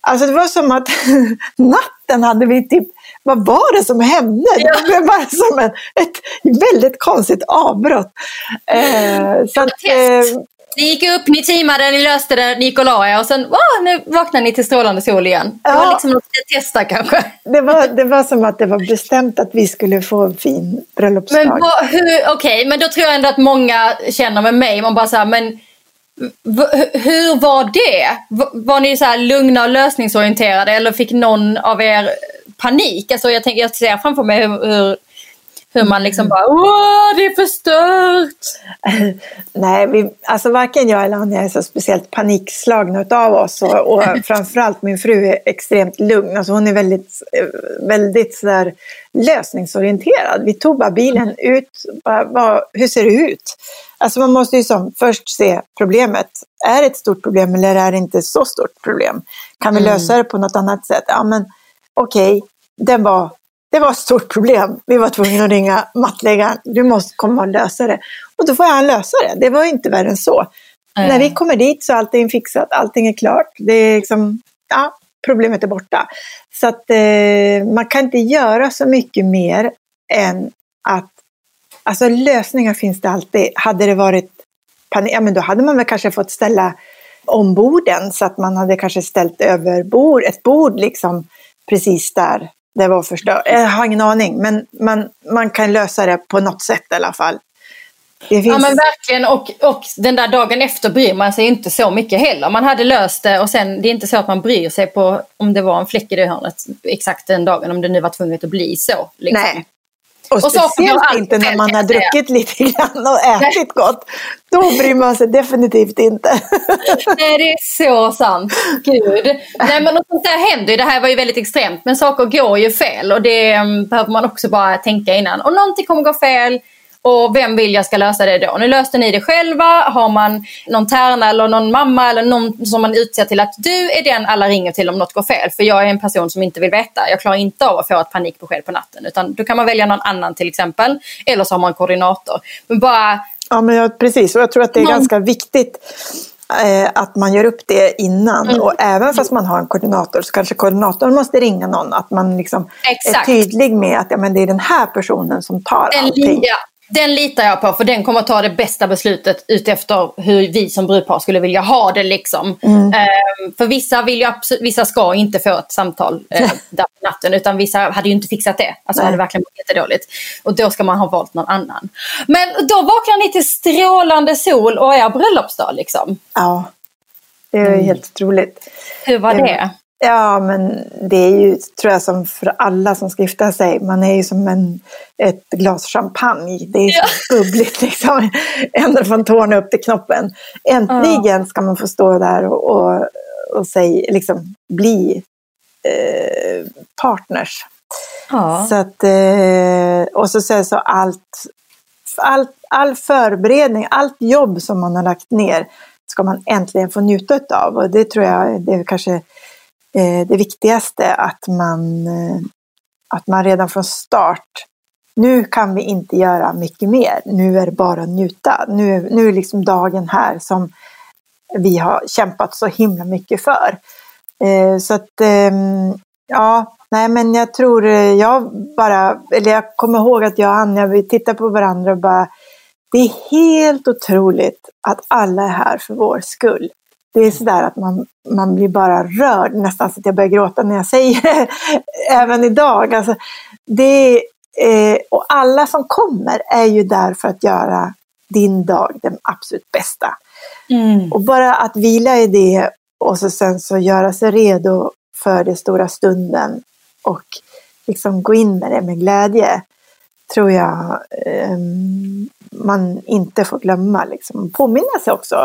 Alltså det var som att natten hade vi typ vad var det som hände? Ja. Det blev bara som en, ett väldigt konstigt avbrott. Eh, så att, eh, ni gick upp, ni teamade, ni löste det, ni gick och la er och sen oh, nu vaknade ni till strålande sol igen. Det var liksom något att testa kanske. Det var, det var som att det var bestämt att vi skulle få en fin bröllopsdag. Men Okej, okay, men då tror jag ändå att många känner med mig, man bara så här, men hur var det? Var ni så här lugna och lösningsorienterade eller fick någon av er panik. Alltså jag, tänker, jag ser framför mig hur, hur, hur man liksom bara Åh, det är förstört! Nej, vi, alltså varken jag eller Anja är så speciellt panikslagna av oss och, och framförallt min fru är extremt lugn. Alltså hon är väldigt, väldigt sådär lösningsorienterad. Vi tog bara bilen ut, bara, bara, hur ser det ut? Alltså man måste ju som först se problemet. Är det ett stort problem eller är det inte så stort problem? Kan vi mm. lösa det på något annat sätt? Ja, men okej, okay, den var det var ett stort problem. Vi var tvungna att ringa mattläggaren. Du måste komma och lösa det. Och då får han lösa det. Det var inte värre än så. Mm. När vi kommer dit så är allting fixat, allting är klart. Det är liksom, ja, problemet är borta. Så att eh, man kan inte göra så mycket mer än att, alltså lösningar finns det alltid. Hade det varit panik, ja men då hade man väl kanske fått ställa omborden så att man hade kanske ställt över bord, ett bord liksom precis där det var förstört. Jag har ingen aning, men man, man kan lösa det på något sätt i alla fall. Finns... Ja men verkligen och, och den där dagen efter bryr man sig inte så mycket heller. Man hade löst det och sen det är inte så att man bryr sig på om det var en fläck i det hörnet exakt den dagen om det nu var tvunget att bli så. Liksom. Nej. Och, och speciellt inte när man har druckit lite grann och ätit gott. Då bryr man sig definitivt inte. Nej, det är så sant. Gud. Nej, men sånt där händer ju. Det här var ju väldigt extremt. Men saker går ju fel och det um, behöver man också bara tänka innan. Och någonting kommer gå fel och vem vill jag ska lösa det då? Nu löste ni det själva. Har man någon tärna eller någon mamma eller någon som man utser till att du är den alla ringer till om något går fel. För jag är en person som inte vill veta. Jag klarar inte av att få ett panikbesked på natten. Utan då kan man välja någon annan till exempel. Eller så har man en koordinator. Men bara... Ja, men jag, precis. Och jag tror att det är någon... ganska viktigt eh, att man gör upp det innan. Mm. Och även fast man har en koordinator så kanske koordinatorn måste ringa någon. Att man liksom är tydlig med att ja, men det är den här personen som tar den, allting. Ja, den litar jag på för den kommer att ta det bästa beslutet utefter hur vi som brudpar skulle vilja ha det. Liksom. Mm. Um, för vissa, vill ju absolut, vissa ska inte få ett samtal uh, där på natten utan vissa hade ju inte fixat det. Alltså Nej. hade verkligen varit jättedåligt. Och då ska man ha valt någon annan. Men då vaknar ni till strålande sol och er bröllopsdag liksom. Ja, det är mm. helt otroligt. Hur var det? Ja, men det är ju, tror jag, som för alla som ska gifta sig. Man är ju som en, ett glas champagne. Det är ja. så bubbligt liksom. Ända från tårna upp till knoppen. Äntligen ska man få stå där och, och, och säg, liksom, bli eh, partners. Ja. Så att, eh, och så säger så allt, allt, all förberedning, allt jobb som man har lagt ner ska man äntligen få njuta av. Och det tror jag, det är kanske Eh, det viktigaste att man, eh, att man redan från start, nu kan vi inte göra mycket mer, nu är det bara att njuta. Nu, nu är liksom dagen här som vi har kämpat så himla mycket för. Eh, så att, ehm, ja, nej men jag tror jag bara, eller jag kommer ihåg att jag och Anja, vi tittade på varandra och bara, det är helt otroligt att alla är här för vår skull det är sådär att man, man blir bara rörd, nästan så att jag börjar gråta när jag säger det, även idag. Alltså, det, eh, och alla som kommer är ju där för att göra din dag den absolut bästa. Mm. Och bara att vila i det och så sen så göra sig redo för den stora stunden och liksom gå in med det med glädje tror jag eh, man inte får glömma. Liksom. Påminna sig också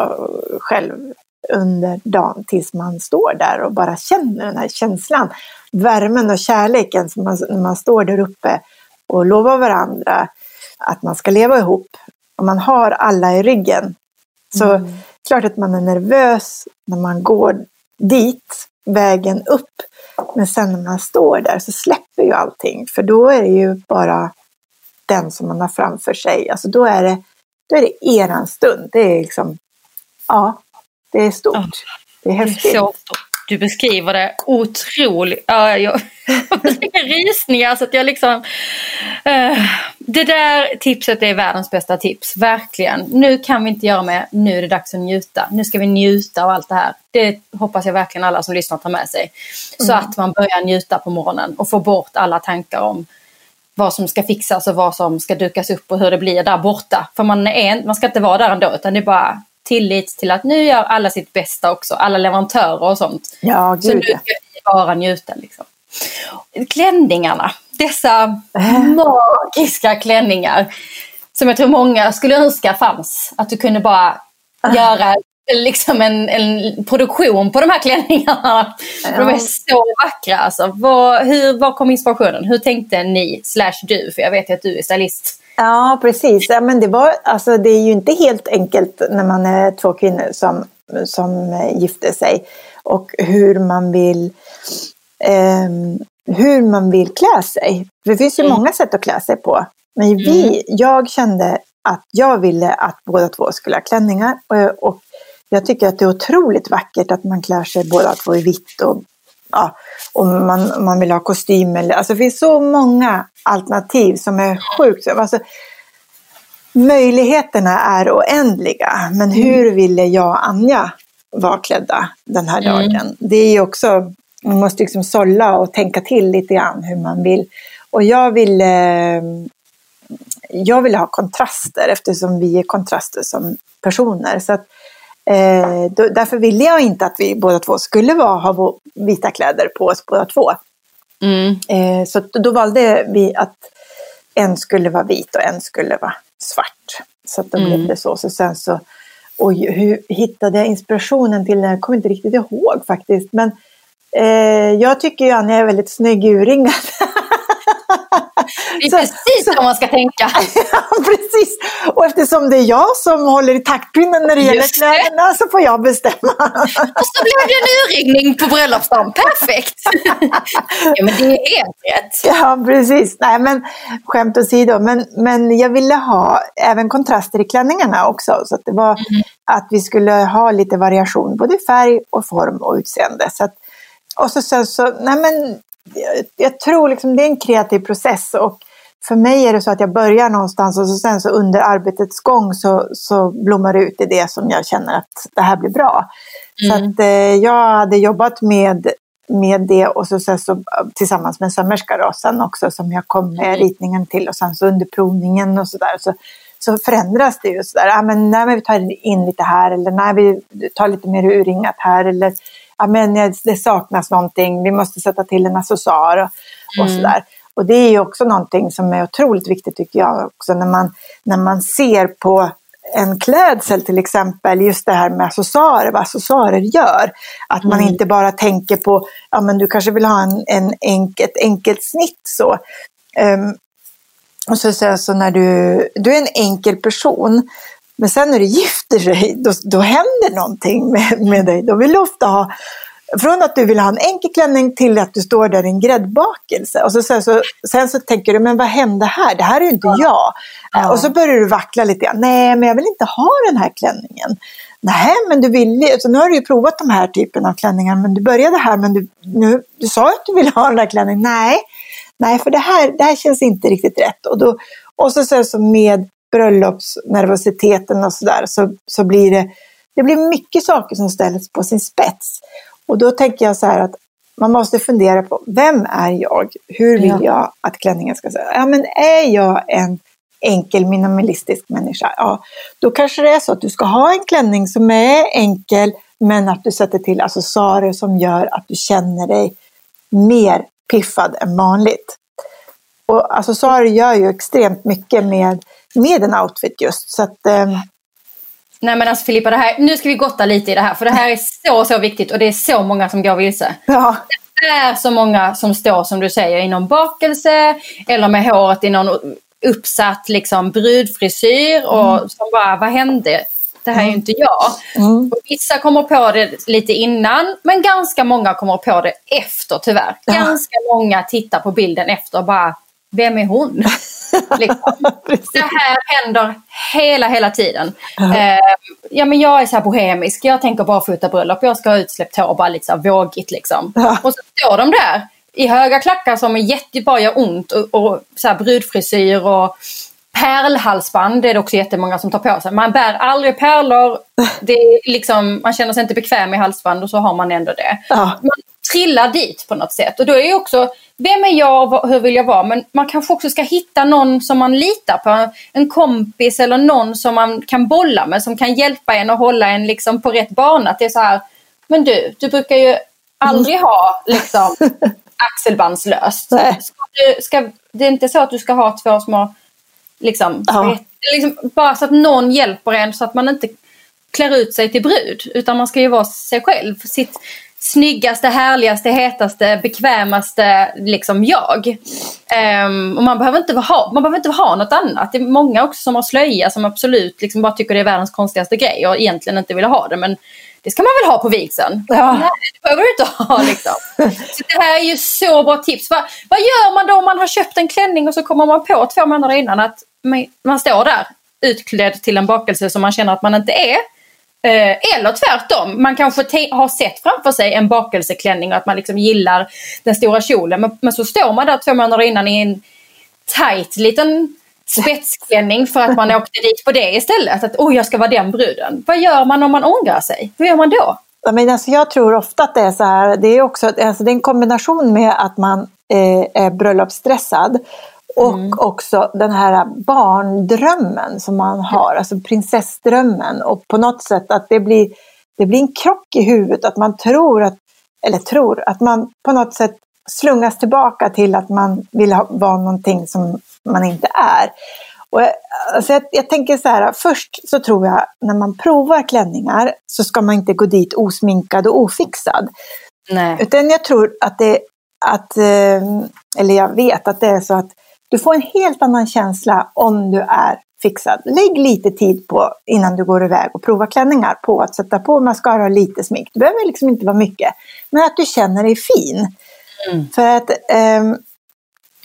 själv under dagen tills man står där och bara känner den här känslan. Värmen och kärleken som man, när man står där uppe och lovar varandra att man ska leva ihop. Och man har alla i ryggen. Så mm. klart att man är nervös när man går dit, vägen upp. Men sen när man står där så släpper ju allting. För då är det ju bara den som man har framför sig. Alltså då är det, då är det eran stund. Det är liksom, ja, det är stort. Ja. Det är häftigt. Det är. Du beskriver det otroligt. Ja, jag har rysningar så att jag liksom... Uh, det där tipset är världens bästa tips, verkligen. Nu kan vi inte göra mer, nu är det dags att njuta. Nu ska vi njuta av allt det här. Det hoppas jag verkligen alla som lyssnar tar med sig. Så mm. att man börjar njuta på morgonen och får bort alla tankar om vad som ska fixas och vad som ska dukas upp och hur det blir där borta. För man, är, man ska inte vara där ändå utan det är bara tillit till att nu gör alla sitt bästa också, alla leverantörer och sånt. Ja, gud. Så nu ska vi bara njuta. Liksom. Klänningarna, dessa äh. magiska klänningar som jag tror många skulle önska fanns. Att du kunde bara äh. göra liksom en, en, produktion på de här klänningarna. Ja. De är så vackra. Alltså. Var, hur, var kom inspirationen? Hur tänkte ni, slash du, för jag vet ju att du är stylist Ja, precis. Ja, men det, var, alltså, det är ju inte helt enkelt när man är två kvinnor som, som gifter sig. Och hur man vill... Eh, hur man vill klä sig. För det finns ju mm. många sätt att klä sig på. Men vi, mm. jag kände att jag ville att båda två skulle ha klänningar. Och, och jag tycker att det är otroligt vackert att man klär sig båda två i vitt och, ja, och man, man vill ha kostym. Eller, alltså det finns så många alternativ som är sjukt. Alltså, möjligheterna är oändliga. Men mm. hur ville jag och Anja vara klädda den här mm. dagen? Mm. Det är ju också, man måste liksom sålla och tänka till lite grann hur man vill. Och jag ville, jag ville ha kontraster eftersom vi är kontraster som personer. Så att, eh, då, därför ville jag inte att vi båda två skulle vara, ha vita kläder på oss båda två. Mm. Eh, så då valde vi att en skulle vara vit och en skulle vara svart. Så att då mm. blev det så. så sen så oj, hur hittade jag inspirationen till det? Jag kommer inte riktigt ihåg faktiskt. Men eh, jag tycker ju Anja är väldigt snygg urringad. Det är så, precis så man ska tänka. ja, precis. Och eftersom det är jag som håller i taktpinnen när det Just gäller kläderna så får jag bestämma. Och så blev det en urringning på bröllopsdagen. Perfekt! ja, men det är helt rätt. Ja, precis. Nej, men skämt åsido. Men, men jag ville ha även kontraster i klänningarna också. Så att det var mm. att vi skulle ha lite variation, både i färg och form och utseende. Så att, och så sen så, nej men jag tror liksom det är en kreativ process och för mig är det så att jag börjar någonstans och så sen så under arbetets gång så, så blommar det ut i det som jag känner att det här blir bra. Mm. Så att eh, jag hade jobbat med, med det och så, så, så tillsammans med en sömmerska då, sen också som jag kom med mm. ritningen till och sen så under provningen och sådär så, så förändras det ju sådär. Ja, men när vi tar in lite här eller när vi tar lite mer urringat här eller ja, men det saknas någonting, vi måste sätta till en accessoar och, mm. sådär. Och det är ju också någonting som är otroligt viktigt tycker jag också när man, när man ser på en klädsel till exempel, just det här med accessoarer, vad accessoarer gör. Att man mm. inte bara tänker på, ja men du kanske vill ha en, en enk, ett enkelt snitt så. Um, och så, så, så när du, du är en enkel person, men sen när du gifter dig, då, då händer någonting med, med dig. Då vill du ofta ha, från att du vill ha en enkel klänning till att du står där i en gräddbakelse. Och så, sen, så, sen så tänker du, men vad hände här? Det här är ju inte jag. Ja. Och så börjar du vackla lite grann. Nej, men jag vill inte ha den här klänningen. Nej, men du vill ju, så nu har du ju provat de här typen av klänningar, men du började här, men du, nu, du sa att du ville ha den här klänningen. Nej, nej, för det här, det här känns inte riktigt rätt. Och, då, och så, så, så med bröllopsnervositeten och sådär så, så blir det, det blir mycket saker som ställs på sin spets. Och då tänker jag så här att man måste fundera på, vem är jag? Hur vill ja. jag att klänningen ska se Ja, men är jag en enkel minimalistisk människa? Ja, då kanske det är så att du ska ha en klänning som är enkel, men att du sätter till accessoarer som gör att du känner dig mer piffad än vanligt. Och accessoarer gör ju extremt mycket med med en outfit just. Så att, eh... Nej men alltså Filippa, det här, nu ska vi gotta lite i det här för det här är så så viktigt och det är så många som går vilse. Ja. Det är så många som står som du säger i någon bakelse eller med håret i någon uppsatt liksom brudfrisyr och mm. som bara, vad hände? Det här är ju mm. inte jag. Mm. Och vissa kommer på det lite innan men ganska många kommer på det efter tyvärr. Ja. Ganska många tittar på bilden efter och bara, vem är hon? Liksom. det här händer hela, hela tiden. Uh, ja, men jag är så här bohemisk, jag tänker bara fota bröllop, jag ska ha utsläppt hår, bara här vågigt liksom. Uh. Och så står de där i höga klackar som är jättebra, gör ont och, och så här brudfrisyr och pärlhalsband det är det också jättemånga som tar på sig. Man bär aldrig pärlor, det är liksom, man känner sig inte bekväm i halsband och så har man ändå det. Ja. Man trillar dit på något sätt och då är ju också vem är jag och hur vill jag vara? Men man kanske också ska hitta någon som man litar på. En kompis eller någon som man kan bolla med som kan hjälpa en och hålla en liksom på rätt bana. Att det är så här, men du, du brukar ju aldrig ha liksom axelbandslöst. Ska du, ska, det är inte så att du ska ha två små, liksom, ja. liksom, bara så att någon hjälper en så att man inte klär ut sig till brud. Utan man ska ju vara sig själv. Sitt, snyggaste, härligaste, hetaste, bekvämaste liksom jag. Um, och man behöver, inte ha, man behöver inte ha något annat. Det är många också som har slöja som absolut liksom bara tycker det är världens konstigaste grej och egentligen inte vill ha det. Men Det ska man väl ha på vigseln? Ja. Nej, det behöver du inte ha. Liksom. så det här är ju så bra tips. Va, vad gör man då om man har köpt en klänning och så kommer man på två månader innan att man står där utklädd till en bakelse som man känner att man inte är. Eh, eller tvärtom, man kanske har sett framför sig en bakelseklänning och att man liksom gillar den stora kjolen. Men, men så står man där två månader innan i en tight liten spetsklänning för att man åkte dit på det istället. Att oh, jag ska vara den bruden. Vad gör man om man ångrar sig? Hur gör man då? Ja, men alltså, jag tror ofta att det är så här. Det är, också, alltså, det är en kombination med att man eh, är bröllopsstressad och mm. också den här barndrömmen som man har, alltså prinsessdrömmen. Och på något sätt att det blir, det blir en krock i huvudet, att man tror att, eller tror, att man på något sätt slungas tillbaka till att man vill ha, vara någonting som man inte är. Och jag, alltså jag, jag, tänker så här, först så tror jag när man provar klänningar så ska man inte gå dit osminkad och ofixad. Nej. Utan jag tror att det, att, eh, eller jag vet att det är så att du får en helt annan känsla om du är fixad. Lägg lite tid på innan du går iväg och provar klänningar på att sätta på mascara och lite smink. Det behöver liksom inte vara mycket. Men att du känner dig fin. Mm. För att um,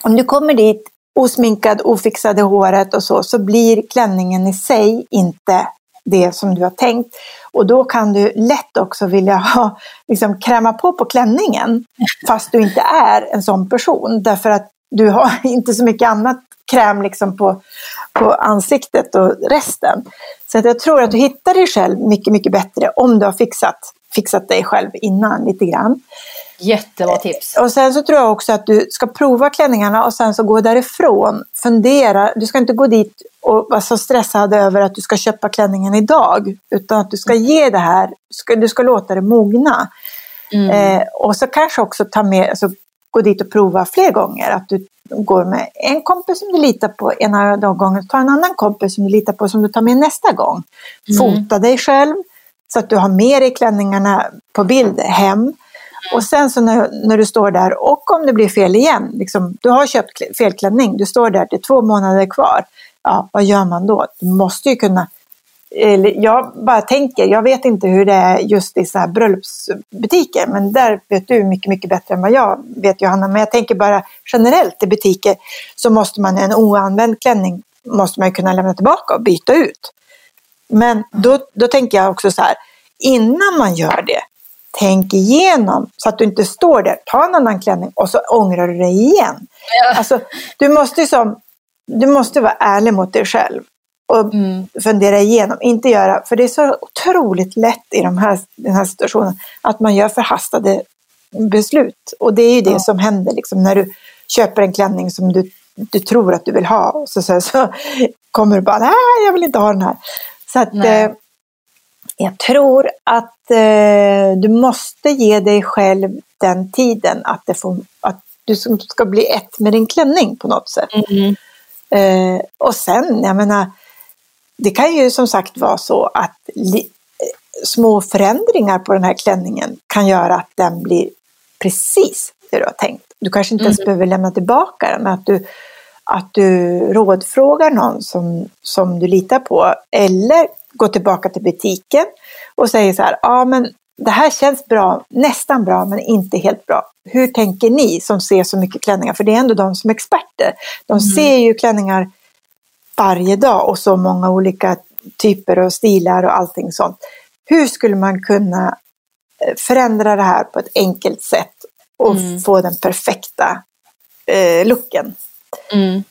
om du kommer dit osminkad, ofixad i håret och så, så blir klänningen i sig inte det som du har tänkt. Och då kan du lätt också vilja ha, liksom, kräma på på klänningen fast du inte är en sån person. Därför att du har inte så mycket annat kräm liksom på, på ansiktet och resten. Så att jag tror att du hittar dig själv mycket, mycket bättre om du har fixat, fixat dig själv innan lite grann. Jättebra tips. Och sen så tror jag också att du ska prova klänningarna och sen så gå därifrån. Fundera, du ska inte gå dit och vara så stressad över att du ska köpa klänningen idag. Utan att du ska ge det här, du ska, du ska låta det mogna. Mm. Eh, och så kanske också ta med, alltså, gå dit och prova fler gånger. Att du går med en kompis som du litar på ena gången, ta en annan kompis som du litar på som du tar med nästa gång. Mm. Fota dig själv så att du har med dig klänningarna på bild hem. Och sen så när, när du står där och om det blir fel igen, liksom, du har köpt fel klänning, du står där, det är två månader kvar. Ja, vad gör man då? Du måste ju kunna jag bara tänker, jag vet inte hur det är just i så här bröllopsbutiker, men där vet du mycket, mycket bättre än vad jag vet Johanna. Men jag tänker bara generellt i butiker så måste man en oanvänd klänning måste man kunna lämna tillbaka och byta ut. Men då, då tänker jag också så här, innan man gör det, tänk igenom så att du inte står där, ta en annan klänning och så ångrar du dig igen. Ja. Alltså, du, måste som, du måste vara ärlig mot dig själv och mm. fundera igenom. Inte göra, för det är så otroligt lätt i de här, den här situationen att man gör förhastade beslut. Och det är ju det ja. som händer liksom, när du köper en klänning som du, du tror att du vill ha. Och så, så, så kommer du bara, nej jag vill inte ha den här. Så att, eh, jag tror att eh, du måste ge dig själv den tiden att, det får, att du ska bli ett med din klänning på något sätt. Mm. Eh, och sen, jag menar, det kan ju som sagt vara så att små förändringar på den här klänningen kan göra att den blir precis det du har tänkt. Du kanske inte ens mm. behöver lämna tillbaka den, men att du, att du rådfrågar någon som, som du litar på eller går tillbaka till butiken och säger så här, ja men det här känns bra, nästan bra men inte helt bra. Hur tänker ni som ser så mycket klänningar? För det är ändå de som är experter. De mm. ser ju klänningar varje dag och så många olika typer och stilar och allting sånt. Hur skulle man kunna eh, förändra det här på ett enkelt sätt och mm. få den perfekta eh, looken? Mm.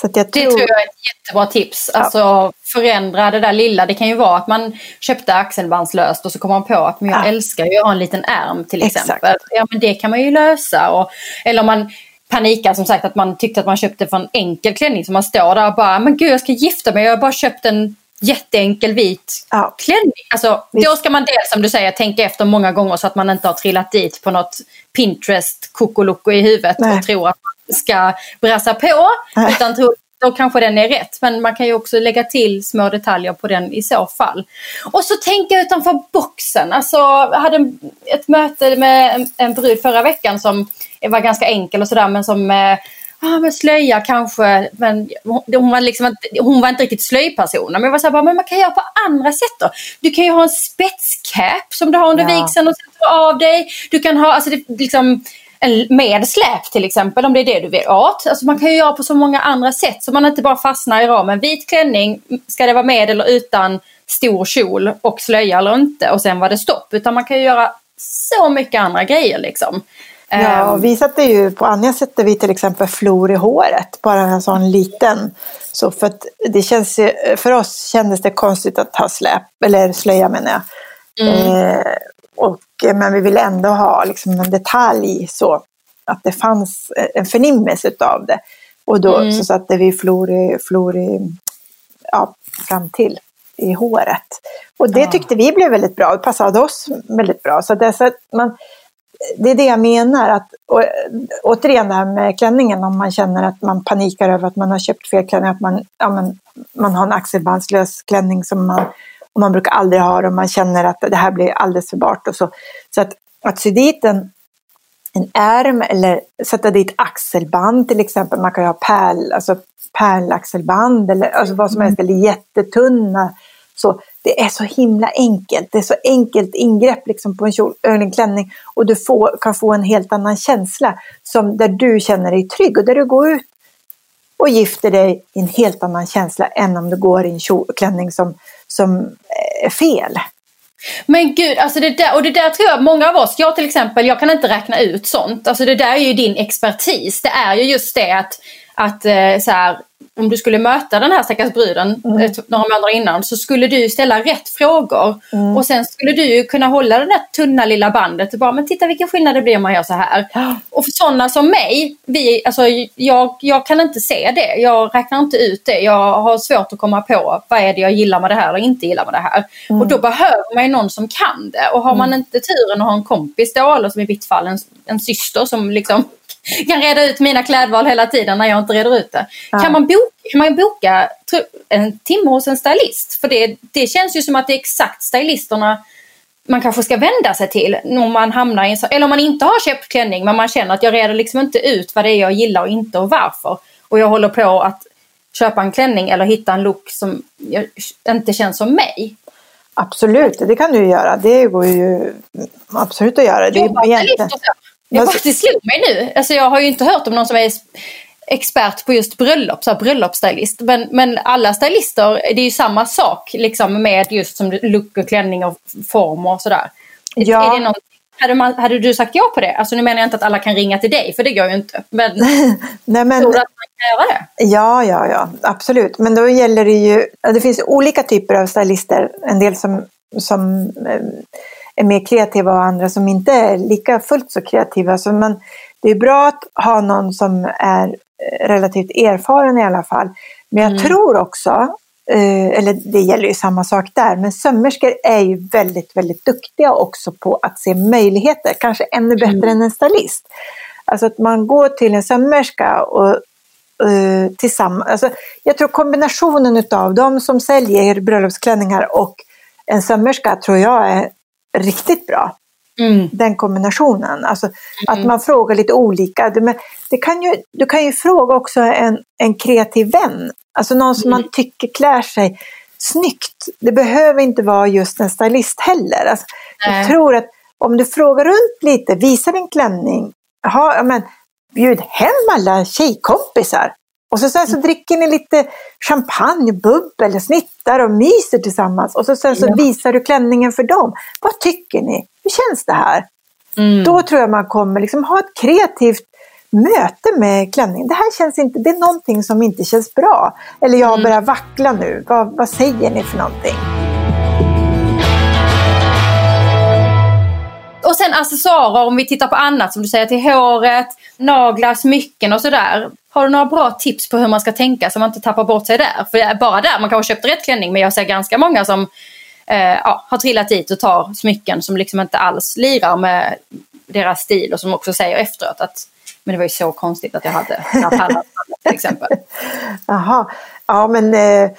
Så tror... Det tror jag är ett jättebra tips. Alltså ja. förändra det där lilla. Det kan ju vara att man köpte axelbandslöst och så kommer man på att men jag ja. älskar ju att ha en liten ärm till exempel. Exakt. Ja men det kan man ju lösa. Och, eller om man panikar som sagt att man tyckte att man köpte för en enkel klänning. Så man står där och bara, men gud jag ska gifta mig, jag har bara köpt en jätteenkel vit ja. klänning. Alltså, då ska man dels som du säger tänka efter många gånger så att man inte har trillat dit på något Pinterest kokoloko i huvudet Nej. och tror att man ska brassa på. Nej. Utan tro, då kanske den är rätt. Men man kan ju också lägga till små detaljer på den i så fall. Och så tänka utanför boxen. Alltså, jag hade ett möte med en, en brud förra veckan som var ganska enkel och sådär men som eh, ah, men slöja kanske, men hon var, liksom, hon var inte riktigt slöjpersonen. Men jag var så här, men man kan göra på andra sätt då. Du kan ju ha en spetscap som du har under ja. vigseln och sätter av dig. Du kan ha, alltså det, liksom, med släp till exempel om det är det du vill åt. Alltså man kan ju göra på så många andra sätt så man inte bara fastnar i ramen. Vit klänning, ska det vara med eller utan stor kjol och slöja eller inte och sen var det stopp. Utan man kan ju göra så mycket andra grejer liksom. Ja, och vi sätter ju, på Anja sätter vi till exempel flor i håret, bara en sån liten. Så för det känns, för oss kändes det konstigt att ha släp, eller slöja menar jag. Mm. Eh, och, men vi ville ändå ha liksom en detalj så att det fanns en förnimmelse av det. Och då mm. så satte vi flor i, flor i, ja, fram till i håret. Och det tyckte vi blev väldigt bra, det passade oss väldigt bra. Så det, så man, det är det jag menar. Att, och, återigen det här med klänningen, om man känner att man panikar över att man har köpt fel klänning, att man, ja, men, man har en axelbandslös klänning som man, och man brukar aldrig ha och man känner att det här blir alldeles för bart och så. Så att, att sy dit en, en ärm eller sätta dit axelband till exempel, man kan ju ha pärl, alltså pärlaxelband eller alltså vad som helst, eller jättetunna. Så det är så himla enkelt. Det är så enkelt ingrepp liksom på en, kjol, en klänning och du får, kan få en helt annan känsla som där du känner dig trygg och där du går ut och gifter dig i en helt annan känsla än om du går i en kjol, klänning som, som är fel. Men gud, alltså det där, och det där tror jag många av oss, jag till exempel, jag kan inte räkna ut sånt. Alltså det där är ju din expertis. Det är ju just det att, att eh, så här, om du skulle möta den här stackars bruden mm. Några månader innan så skulle du ställa rätt frågor. Mm. Och sen skulle du kunna hålla det där tunna lilla bandet och bara, men titta vilken skillnad det blir om man gör så här. Och för sådana som mig, vi, alltså, jag, jag kan inte se det. Jag räknar inte ut det. Jag har svårt att komma på vad är det jag gillar med det här och inte gillar med det här. Mm. Och då behöver man ju någon som kan det. Och har man mm. inte turen att ha en kompis då, eller som i mitt fall en, en syster som liksom kan reda ut mina klädval hela tiden när jag inte reder ut det. Ja. Kan, man boka, kan man boka en timme hos en stylist? För det, det känns ju som att det är exakt stylisterna man kanske ska vända sig till om man hamnar i en, eller om man inte har köpt klänning men man känner att jag reder liksom inte ut vad det är jag gillar och inte och varför. Och jag håller på att köpa en klänning eller hitta en look som inte känns som mig. Absolut, det kan du göra. Det går ju absolut att göra. Det är egentligen... Jag bara, det slog mig nu. Alltså jag har ju inte hört om någon som är expert på just bröllop, så bröllopsstylist. Men, men alla stylister, det är ju samma sak liksom med just som look och klänning och form och sådär. Ja. Är det någon, hade, man, hade du sagt ja på det? Alltså nu menar jag inte att alla kan ringa till dig, för det går ju inte. Men, Nej, men tror du att man kan göra det? Ja, ja, ja, absolut. Men då gäller det ju, det finns olika typer av stylister. En del som, som eh, är mer kreativa och andra som inte är lika fullt så kreativa. Så man, det är bra att ha någon som är relativt erfaren i alla fall. Men jag mm. tror också, eh, eller det gäller ju samma sak där, men sömmerskor är ju väldigt, väldigt duktiga också på att se möjligheter, kanske ännu bättre mm. än en stylist. Alltså att man går till en sömmerska och uh, tillsammans, alltså jag tror kombinationen av de som säljer bröllopsklänningar och en sömmerska tror jag är riktigt bra. Mm. Den kombinationen. Alltså mm. att man frågar lite olika. Det, det kan ju, du kan ju fråga också en, en kreativ vän. Alltså någon som mm. man tycker klär sig snyggt. Det behöver inte vara just en stylist heller. Alltså, jag tror att om du frågar runt lite, visar din klänning, ha, men, bjud hem alla tjejkompisar. Och så, sen så mm. dricker ni lite champagne, bubbel, snittar och myser tillsammans. Och så, sen så ja. visar du klänningen för dem. Vad tycker ni? Hur känns det här? Mm. Då tror jag man kommer liksom ha ett kreativt möte med klänningen. Det här känns inte, det är någonting som inte känns bra. Eller jag mm. börjar vackla nu. Vad, vad säger ni för någonting? Och sen accessoarer om vi tittar på annat som du säger till håret, naglar, smycken och sådär. Har du några bra tips på hur man ska tänka så man inte tappar bort sig där? För bara där, man kanske köpt rätt klänning men jag ser ganska många som eh, ja, har trillat dit och tar smycken som liksom inte alls lirar med deras stil och som också säger efteråt att men det var ju så konstigt att jag hade Natallas till exempel. Jaha, ja men, eh,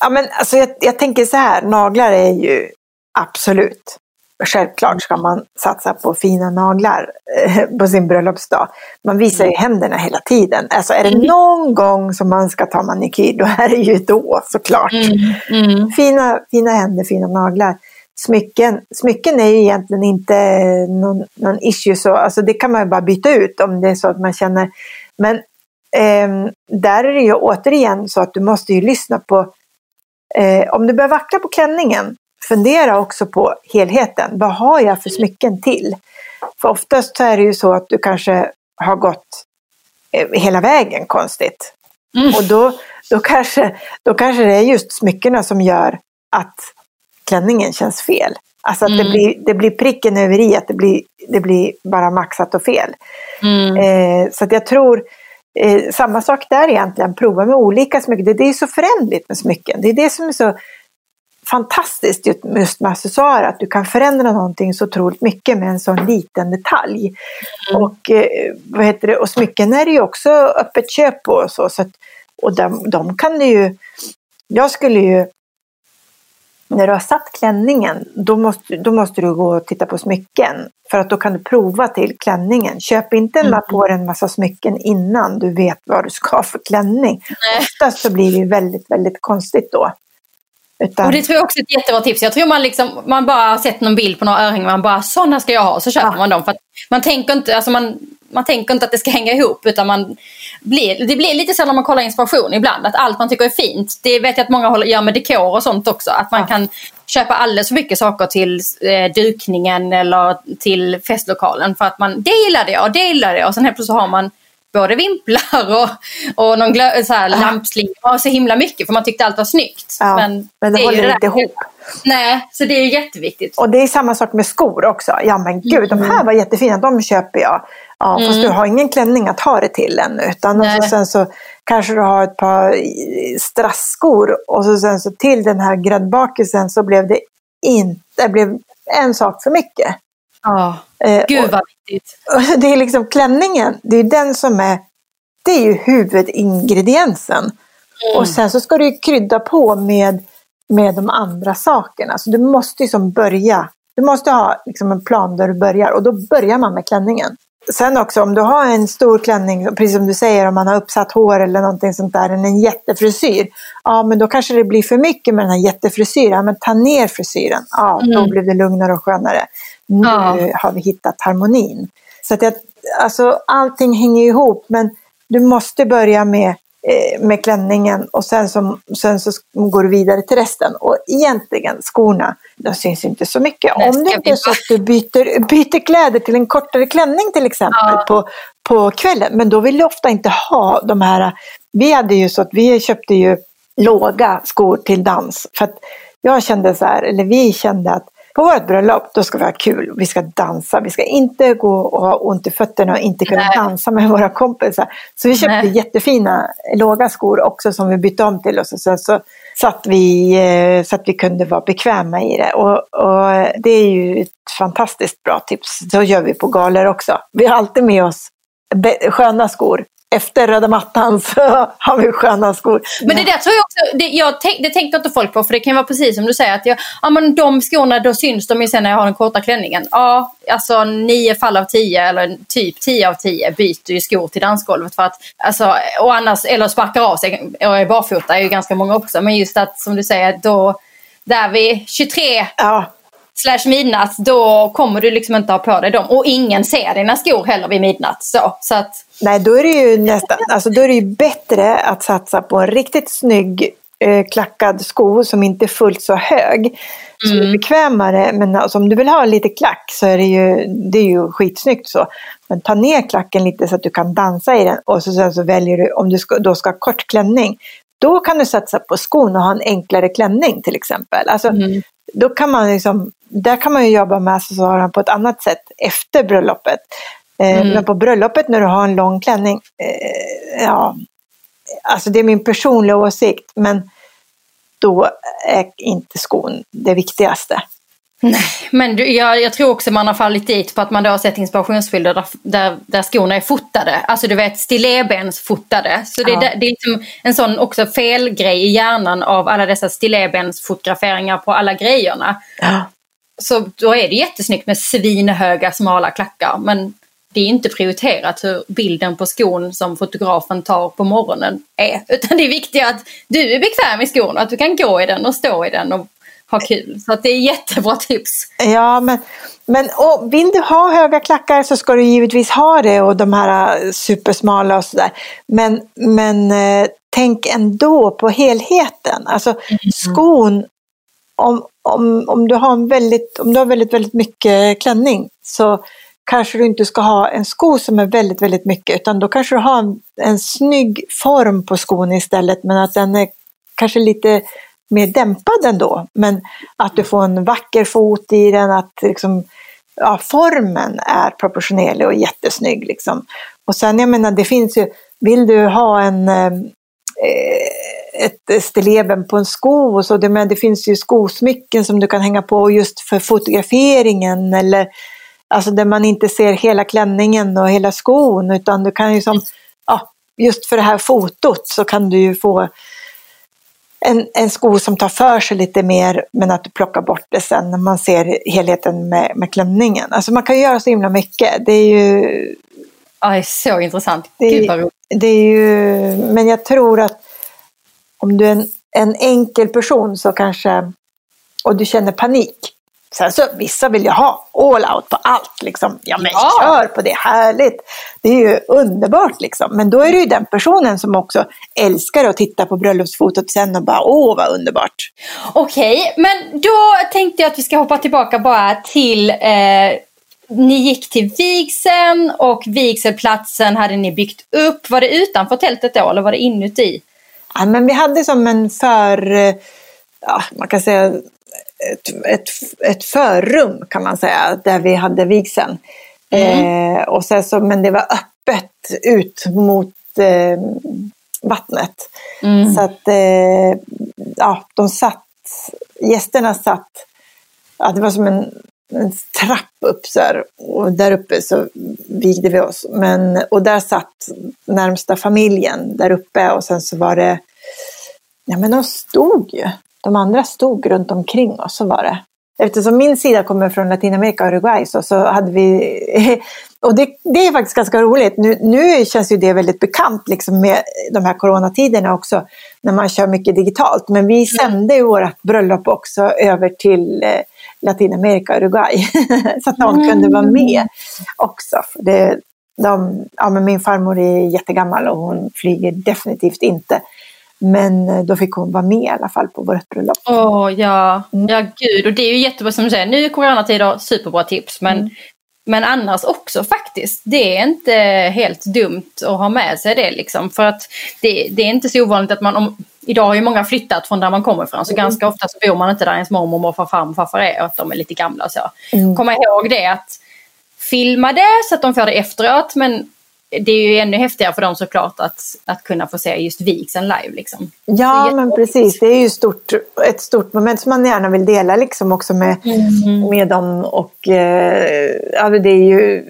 ja, men alltså jag, jag tänker så här, naglar är ju absolut Självklart ska man satsa på fina naglar eh, på sin bröllopsdag. Man visar ju mm. händerna hela tiden. Alltså är det mm. någon gång som man ska ta manikyr, då är det ju då såklart. Mm. Mm. Fina, fina händer, fina naglar. Smycken, smycken är ju egentligen inte någon, någon issue, så, alltså det kan man ju bara byta ut om det är så att man känner. Men eh, där är det ju återigen så att du måste ju lyssna på eh, om du börjar vackla på klänningen fundera också på helheten. Vad har jag för smycken till? För oftast så är det ju så att du kanske har gått eh, hela vägen konstigt. Mm. Och då, då, kanske, då kanske det är just smyckena som gör att klänningen känns fel. Alltså att mm. det, blir, det blir pricken över i, att det blir, det blir bara maxat och fel. Mm. Eh, så att jag tror, eh, samma sak där egentligen, prova med olika smycken. Det, det är så förändligt med smycken. Det är det som är så fantastiskt just med accessoarer, att du kan förändra någonting så otroligt mycket med en sån liten detalj. Mm. Och, eh, vad heter det? och smycken är det ju också öppet köp på och så. så att, och de, de kan du ju, jag skulle ju, när du har satt klänningen, då måste, då måste du gå och titta på smycken. För att då kan du prova till klänningen. Köp inte mm. på dig en massa smycken innan du vet vad du ska ha för klänning. Nej. Oftast så blir det väldigt, väldigt konstigt då. Utan... Och det tror jag också är ett jättebra tips. Jag tror man, liksom, man bara har sett någon bild på några örhängen man bara sådana ska jag ha så köper ja. man dem. För man, tänker inte, alltså man, man tänker inte att det ska hänga ihop utan man blir, det blir lite så när man kollar inspiration ibland. Att allt man tycker är fint, det vet jag att många gör med dekor och sånt också. Att man ja. kan köpa alldeles för mycket saker till eh, dukningen eller till festlokalen för att man, det gillade jag, det gillade jag och sen helt plötsligt har man både vimplar och, och någon glö, så här, ja. lampslinga och så himla mycket för man tyckte allt var snyggt. Ja, men, men det, det håller inte ihop. Nej, så det är jätteviktigt. Och det är samma sak med skor också. Ja men gud, mm. de här var jättefina, de köper jag. Ja, mm. Fast du har ingen klänning att ha det till ännu. Utan och sen så kanske du har ett par strassskor och så sen så till den här gräddbakelsen så blev det inte, det blev en sak för mycket. Ja, gud vad viktigt. Det är liksom klänningen, det är den som är, det är ju huvudingrediensen. Mm. Och sen så ska du krydda på med, med de andra sakerna. Så du måste liksom börja, du måste ha liksom en plan där du börjar och då börjar man med klänningen. Sen också om du har en stor klänning, precis som du säger om man har uppsatt hår eller någonting sånt där, en jättefrisyr. Ja men då kanske det blir för mycket med den här jättefrisyren. Men ta ner frisyren, ja då mm. blir det lugnare och skönare nu ja. har vi hittat harmonin. Så att jag, alltså, allting hänger ihop men du måste börja med, eh, med klänningen och sen så, sen så går du vidare till resten. Och egentligen skorna, de syns inte så mycket. Om det inte är så att du byter, byter kläder till en kortare klänning till exempel ja. på, på kvällen. Men då vill du ofta inte ha de här, vi hade ju så att vi köpte ju låga skor till dans. För att jag kände så här, eller vi kände att på vårt bröllop, då ska vi ha kul. Vi ska dansa. Vi ska inte gå och ha ont i fötterna och inte kunna Nej. dansa med våra kompisar. Så vi köpte Nej. jättefina låga skor också som vi bytte om till oss. Och sen så satt vi, eh, så att vi kunde vara bekväma i det. Och, och det är ju ett fantastiskt bra tips. Så gör vi på galer också. Vi har alltid med oss sköna skor efter röda mattan så har vi sköna skor. Men det där tror jag också, det, jag tänk, det tänker inte folk på för det kan vara precis som du säger att jag, ja, men de skorna då syns de ju sen när jag har den korta klänningen. Ja, alltså nio fall av tio eller typ tio av tio byter ju skor till dansgolvet för att, alltså, och annars, eller sparkar av sig och är barfota är ju ganska många också men just att som du säger då där vid 23 ja slash midnatt, då kommer du liksom inte ha på dig dem. Och ingen ser dina skor heller vid midnatt. Så, så att... Nej, då är det ju nästan, alltså då är det ju bättre att satsa på en riktigt snygg eh, klackad sko som inte är fullt så hög. Som mm. är bekvämare, men alltså, om du vill ha lite klack så är det ju, det är ju skitsnyggt så. Men ta ner klacken lite så att du kan dansa i den och så, sen så väljer du, om du ska, då ska ha kort klänning, då kan du satsa på skon och ha en enklare klänning till exempel. Alltså, mm. Då kan man liksom, där kan man ju jobba med accessoarerna på ett annat sätt efter bröllopet. Eh, mm. Men på bröllopet när du har en lång klänning, eh, ja, alltså det är min personliga åsikt, men då är inte skon det viktigaste. Nej, men du, jag, jag, tror också man har fallit dit på att man då har sett inspirationsbilder där, där, där skorna är fotade. Alltså du vet stillébensfotade. Så det, ja. det, det är liksom en sån också felgrej i hjärnan av alla dessa stillébensfotograferingar på alla grejerna. Ja. så då är det jättesnyggt med svinhöga smala klackar. Men det är inte prioriterat hur bilden på skon som fotografen tar på morgonen är. Utan det är viktigt att du är bekväm i skon, att du kan gå i den och stå i den och ha kul. Så det är jättebra tips. Ja, men, men och vill du ha höga klackar så ska du givetvis ha det och de här supersmala och sådär. Men, men eh, tänk ändå på helheten. Alltså mm. skon, om, om, om, du har väldigt, om du har väldigt, väldigt mycket klänning så kanske du inte ska ha en sko som är väldigt, väldigt mycket utan då kanske du har en, en snygg form på skon istället men att den är kanske lite mer dämpad ändå. Men att du får en vacker fot i den, att liksom, ja, formen är proportionerlig och jättesnygg. Liksom. Och sen, jag menar, det finns ju, vill du ha en ehm, eh, ett stilleben på en sko och så, det, men det finns ju skosmycken som du kan hänga på just för fotograferingen eller alltså där man inte ser hela klänningen och hela skon utan du kan ju som, ja, just för det här fotot så kan du ju få en, en sko som tar för sig lite mer men att du plockar bort det sen när man ser helheten med, med klänningen. Alltså man kan göra så himla mycket. Det är ju... Ja, så intressant. Det, Gud vad det är ju, Men jag tror att om du är en, en enkel person så kanske, och du känner panik, Sen så vissa vill ju ha all out på allt. Liksom. Ja men ja. kör på det, härligt. Det är ju underbart liksom. Men då är det ju den personen som också älskar att titta på bröllopsfotot sen och bara åh vad underbart. Okej, okay, men då tänkte jag att vi ska hoppa tillbaka bara till eh, ni gick till vigseln och vigselplatsen hade ni byggt upp. Var det utanför tältet då eller var det inuti? Ja, men vi hade som en för, eh, ja, man kan säga ett, ett, ett förrum kan man säga, där vi hade vigseln. Mm. Eh, och sen så, men det var öppet ut mot eh, vattnet. Mm. Så att eh, ja, de satt, gästerna satt, ja, det var som en, en trapp upp så här, och där uppe så vigde vi oss. Men, och där satt närmsta familjen där uppe och sen så var det, ja men de stod ju de andra stod runt omkring oss, så var det. Eftersom min sida kommer från Latinamerika och Uruguay så, så hade vi, och det, det är faktiskt ganska roligt, nu, nu känns ju det väldigt bekant liksom med de här coronatiderna också, när man kör mycket digitalt. Men vi sände ju vårt bröllop också över till eh, Latinamerika och Uruguay, så att de mm. kunde vara med också. Det, de, ja, men min farmor är jättegammal och hon flyger definitivt inte. Men eh, då fick hon vara med i alla fall på vårt bröllop. Åh oh, ja, mm. ja gud. Och det är ju jättebra som du säger, nu är coronatider superbra tips. Men, mm. men annars också faktiskt. Det är inte helt dumt att ha med sig det liksom. För att det, det är inte så ovanligt att man, om, idag har ju många flyttat från där man kommer ifrån. Så mm. ganska ofta så bor man inte där ens mormor, morfar, farmor, farfar är och att de är lite gamla och så. Mm. Komma ihåg det att filma det så att de får det efteråt. Men det är ju ännu häftigare för dem såklart att, att kunna få se just vigseln live. Liksom. Ja, men precis. Det är ju stort, ett stort moment som man gärna vill dela liksom också med, mm. med dem. Och, eh, ja, det är ju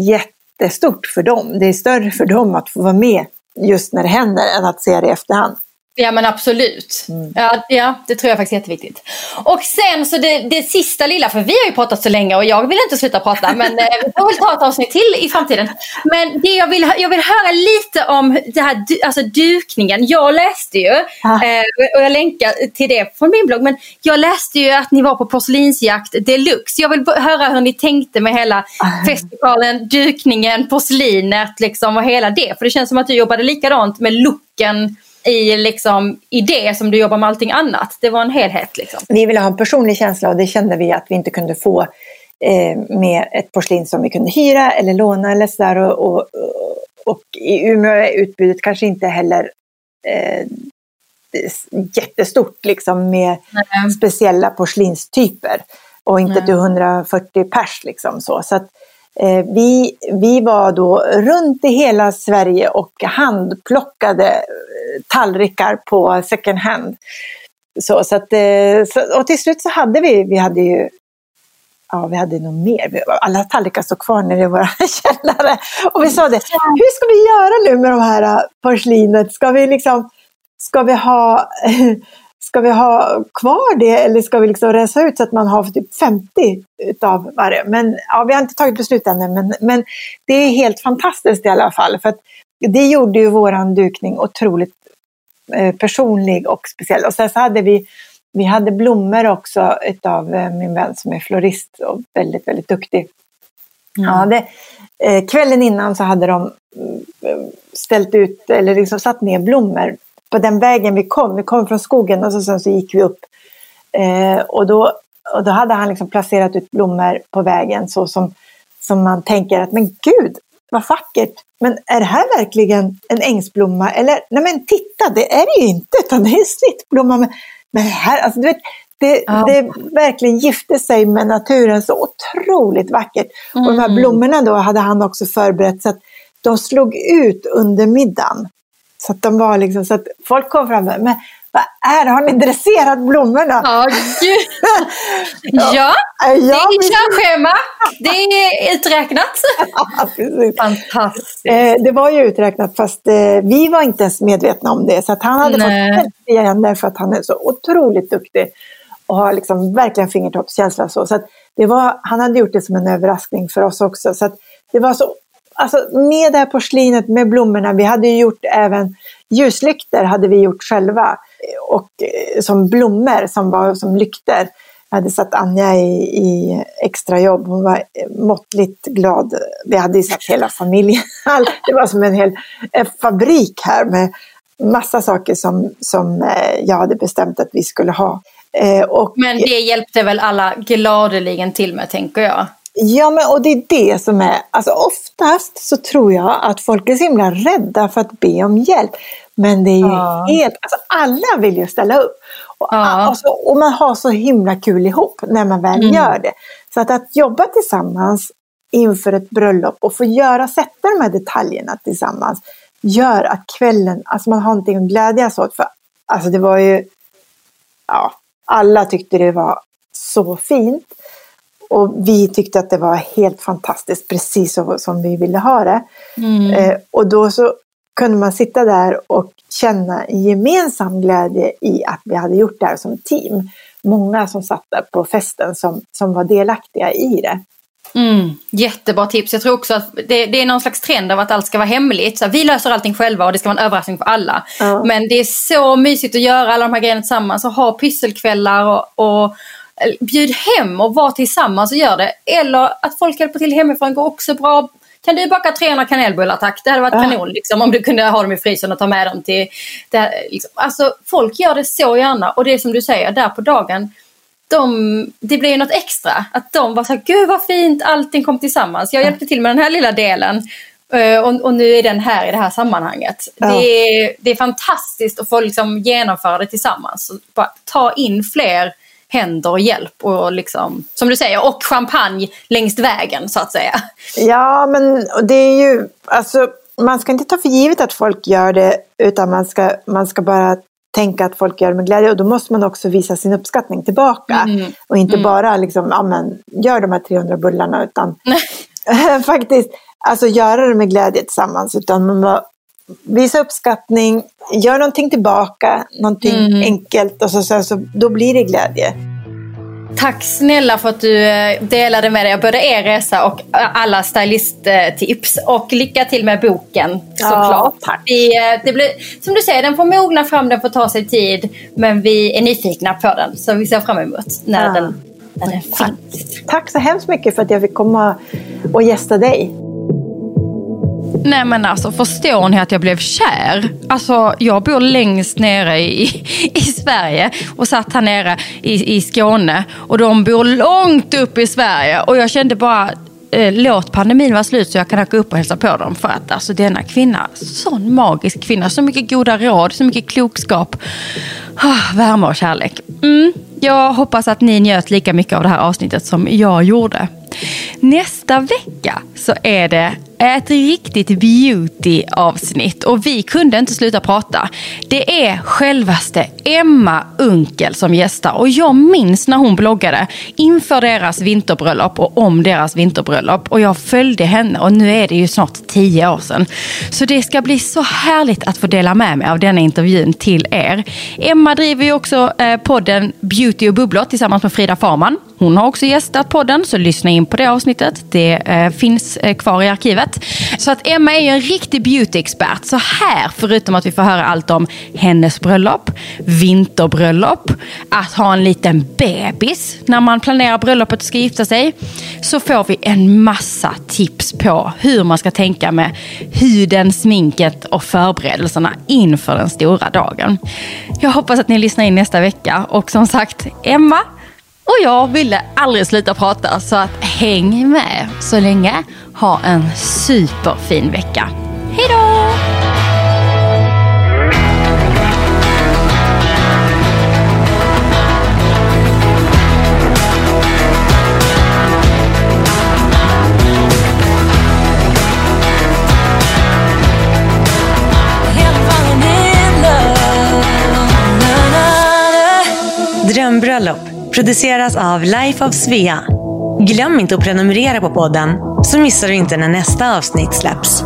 jättestort för dem. Det är större för dem att få vara med just när det händer än att se det i efterhand. Ja men absolut. Mm. Ja, ja, det tror jag faktiskt är jätteviktigt. Och sen så det, det sista lilla, för vi har ju pratat så länge och jag vill inte sluta prata men eh, vi får väl ta ett avsnitt till i framtiden. Men det jag vill, jag vill höra lite om det här, alltså dukningen. Jag läste ju, eh, och jag länkar till det från min blogg, men jag läste ju att ni var på porslinsjakt deluxe. Jag vill höra hur ni tänkte med hela festivalen, dukningen, porslinet liksom och hela det. För det känns som att du jobbade likadant med looken i, liksom, i det som du jobbar med allting annat. Det var en helhet. Liksom. Vi ville ha en personlig känsla och det kände vi att vi inte kunde få eh, med ett porslin som vi kunde hyra eller låna eller sådär. Och, och, och i Umeå är utbudet kanske inte heller eh, jättestort liksom med mm. speciella porslinstyper. Och inte mm. till 140 pers liksom så. så att, Eh, vi, vi var då runt i hela Sverige och handplockade eh, tallrikar på second hand. Så, så att, eh, och till slut så hade vi, vi hade ju Ja, vi hade nog mer. Alla tallrikar står kvar nere i våra källare. Och vi sa det, hur ska vi göra nu med de här porslinet? Ska vi liksom, ska vi ha ska vi ha kvar det eller ska vi liksom rensa ut så att man har typ 50 utav varje? Men ja, vi har inte tagit beslut ännu, men, men det är helt fantastiskt i alla fall. För att det gjorde ju våran dukning otroligt eh, personlig och speciell. Och sen så hade vi, vi hade blommor också utav eh, min vän som är florist och väldigt, väldigt duktig. Mm. Ja, det, eh, kvällen innan så hade de eh, ställt ut, eller liksom satt ner blommor på den vägen vi kom. Vi kom från skogen och så, sen så gick vi upp. Eh, och, då, och då hade han liksom placerat ut blommor på vägen så som, som man tänker att men gud, vad vackert. Men är det här verkligen en ängsblomma? Eller nej men titta, det är det ju inte, utan det är en snittblomma. Men, men här, alltså du vet, det, ja. det verkligen gifte sig med naturen så otroligt vackert. Mm. Och de här mm. blommorna då hade han också förberett så att de slog ut under middagen. Så att de var liksom, så att folk kom fram och men vad är det? Har ni dresserat blommorna? Ja, gud. ja, ja, det är körschema. Det är uträknat. Fantastiskt. Eh, det var ju uträknat fast eh, vi var inte ens medvetna om det. Så att han hade Nej. fått igen därför att han är så otroligt duktig och har liksom verkligen fingertoppskänsla. Så, så att det var, han hade gjort det som en överraskning för oss också. Så att det var så alltså med det här porslinet med blommorna, vi hade ju gjort även ljuslykter hade vi gjort själva. Och eh, som blommor som var som lykter. Jag hade satt Anja i, i extrajobb. Hon var eh, måttligt glad. Vi hade ju satt hela familjen. Det var som en hel en fabrik här med massa saker som, som eh, jag hade bestämt att vi skulle ha. Och, Men det hjälpte väl alla gladeligen till med, tänker jag? Ja, men, och det är det som är, alltså oftast så tror jag att folk är så himla rädda för att be om hjälp. Men det är ju ja. helt, alltså alla vill ju ställa upp. Och, ja. alltså, och man har så himla kul ihop när man väl mm. gör det. Så att, att jobba tillsammans inför ett bröllop och få göra, sätta de här detaljerna tillsammans gör att kvällen, alltså man har någonting att glädjas åt. För, alltså det var ju, ja, alla tyckte det var så fint. Och vi tyckte att det var helt fantastiskt, precis så som vi ville ha det. Mm. Eh, och då så kunde man sitta där och känna en gemensam glädje i att vi hade gjort det här som team. Många som satt där på festen som, som var delaktiga i det. Mm, jättebra tips. Jag tror också att det, det, är någon slags trend av att allt ska vara hemligt. Så vi löser allting själva och det ska vara en överraskning för alla. Ja. Men det är så mysigt att göra alla de här grejerna tillsammans och ha pysselkvällar och, och bjud hem och var tillsammans och gör det. Eller att folk hjälper till hemifrån går också bra. Kan du baka 300 kanelbullar tack? Det hade varit ja. kanon liksom, om du kunde ha dem i frysen och ta med dem till... Det, liksom. Alltså folk gör det så gärna och det är som du säger, där på dagen de, det blev något extra. Att de var så här, gud vad fint, allting kom tillsammans. Jag hjälpte till med den här lilla delen eh, och, och nu är den här i det här sammanhanget. Ja. Det, är, det är fantastiskt att få liksom genomföra det tillsammans. Bara ta in fler händer och hjälp och liksom, som du säger, och champagne längs vägen så att säga. Ja, men det är ju, alltså man ska inte ta för givet att folk gör det utan man ska, man ska bara tänka att folk gör det med glädje och då måste man också visa sin uppskattning tillbaka. Mm. Och inte mm. bara liksom, ja men gör de här 300 bullarna utan faktiskt alltså göra det med glädje tillsammans. Utan man visa uppskattning, gör någonting tillbaka, någonting mm. enkelt och så, så, så, då blir det glädje. Tack snälla för att du eh, delade med dig av både er resa och alla stylisttips. Och lycka till med boken såklart. Ja, vi, eh, det blir, som du säger, den får mogna fram, den får ta sig tid. Men vi är nyfikna på den så vi ser fram emot när ja. den, när den tack. finns. Tack så hemskt mycket för att jag fick komma och gästa dig. Nej men alltså förstår ni att jag blev kär? Alltså jag bor längst nere i, i Sverige och satt här nere i, i Skåne och de bor långt upp i Sverige och jag kände bara eh, låt pandemin vara slut så jag kan åka upp och hälsa på dem. För att alltså denna kvinna, sån magisk kvinna, så mycket goda råd, så mycket klokskap, oh, värme och kärlek. Mm, jag hoppas att ni njöt lika mycket av det här avsnittet som jag gjorde. Nästa vecka så är det ett riktigt beauty-avsnitt och vi kunde inte sluta prata. Det är självaste Emma Unkel som gästar och jag minns när hon bloggade inför deras vinterbröllop och om deras vinterbröllop och jag följde henne och nu är det ju snart tio år sedan. Så det ska bli så härligt att få dela med mig av denna intervjun till er. Emma driver ju också eh, podden Beauty och bubblor tillsammans med Frida Farman. Hon har också gästat podden, så lyssna in på det avsnittet. Det eh, finns eh, kvar i arkivet. Så att Emma är ju en riktig beautyexpert. Så här, förutom att vi får höra allt om hennes bröllop, vinterbröllop, att ha en liten bebis när man planerar bröllopet och ska gifta sig, så får vi en massa tips på hur man ska tänka med huden, sminket och förberedelserna inför den stora dagen. Jag hoppas att ni lyssnar in nästa vecka och som sagt, Emma och jag ville aldrig sluta prata så att häng med så länge. Ha en superfin vecka. Hej då! Drömbröllop produceras av Life of Svea. Glöm inte att prenumerera på podden så missar du inte när nästa avsnitt släpps.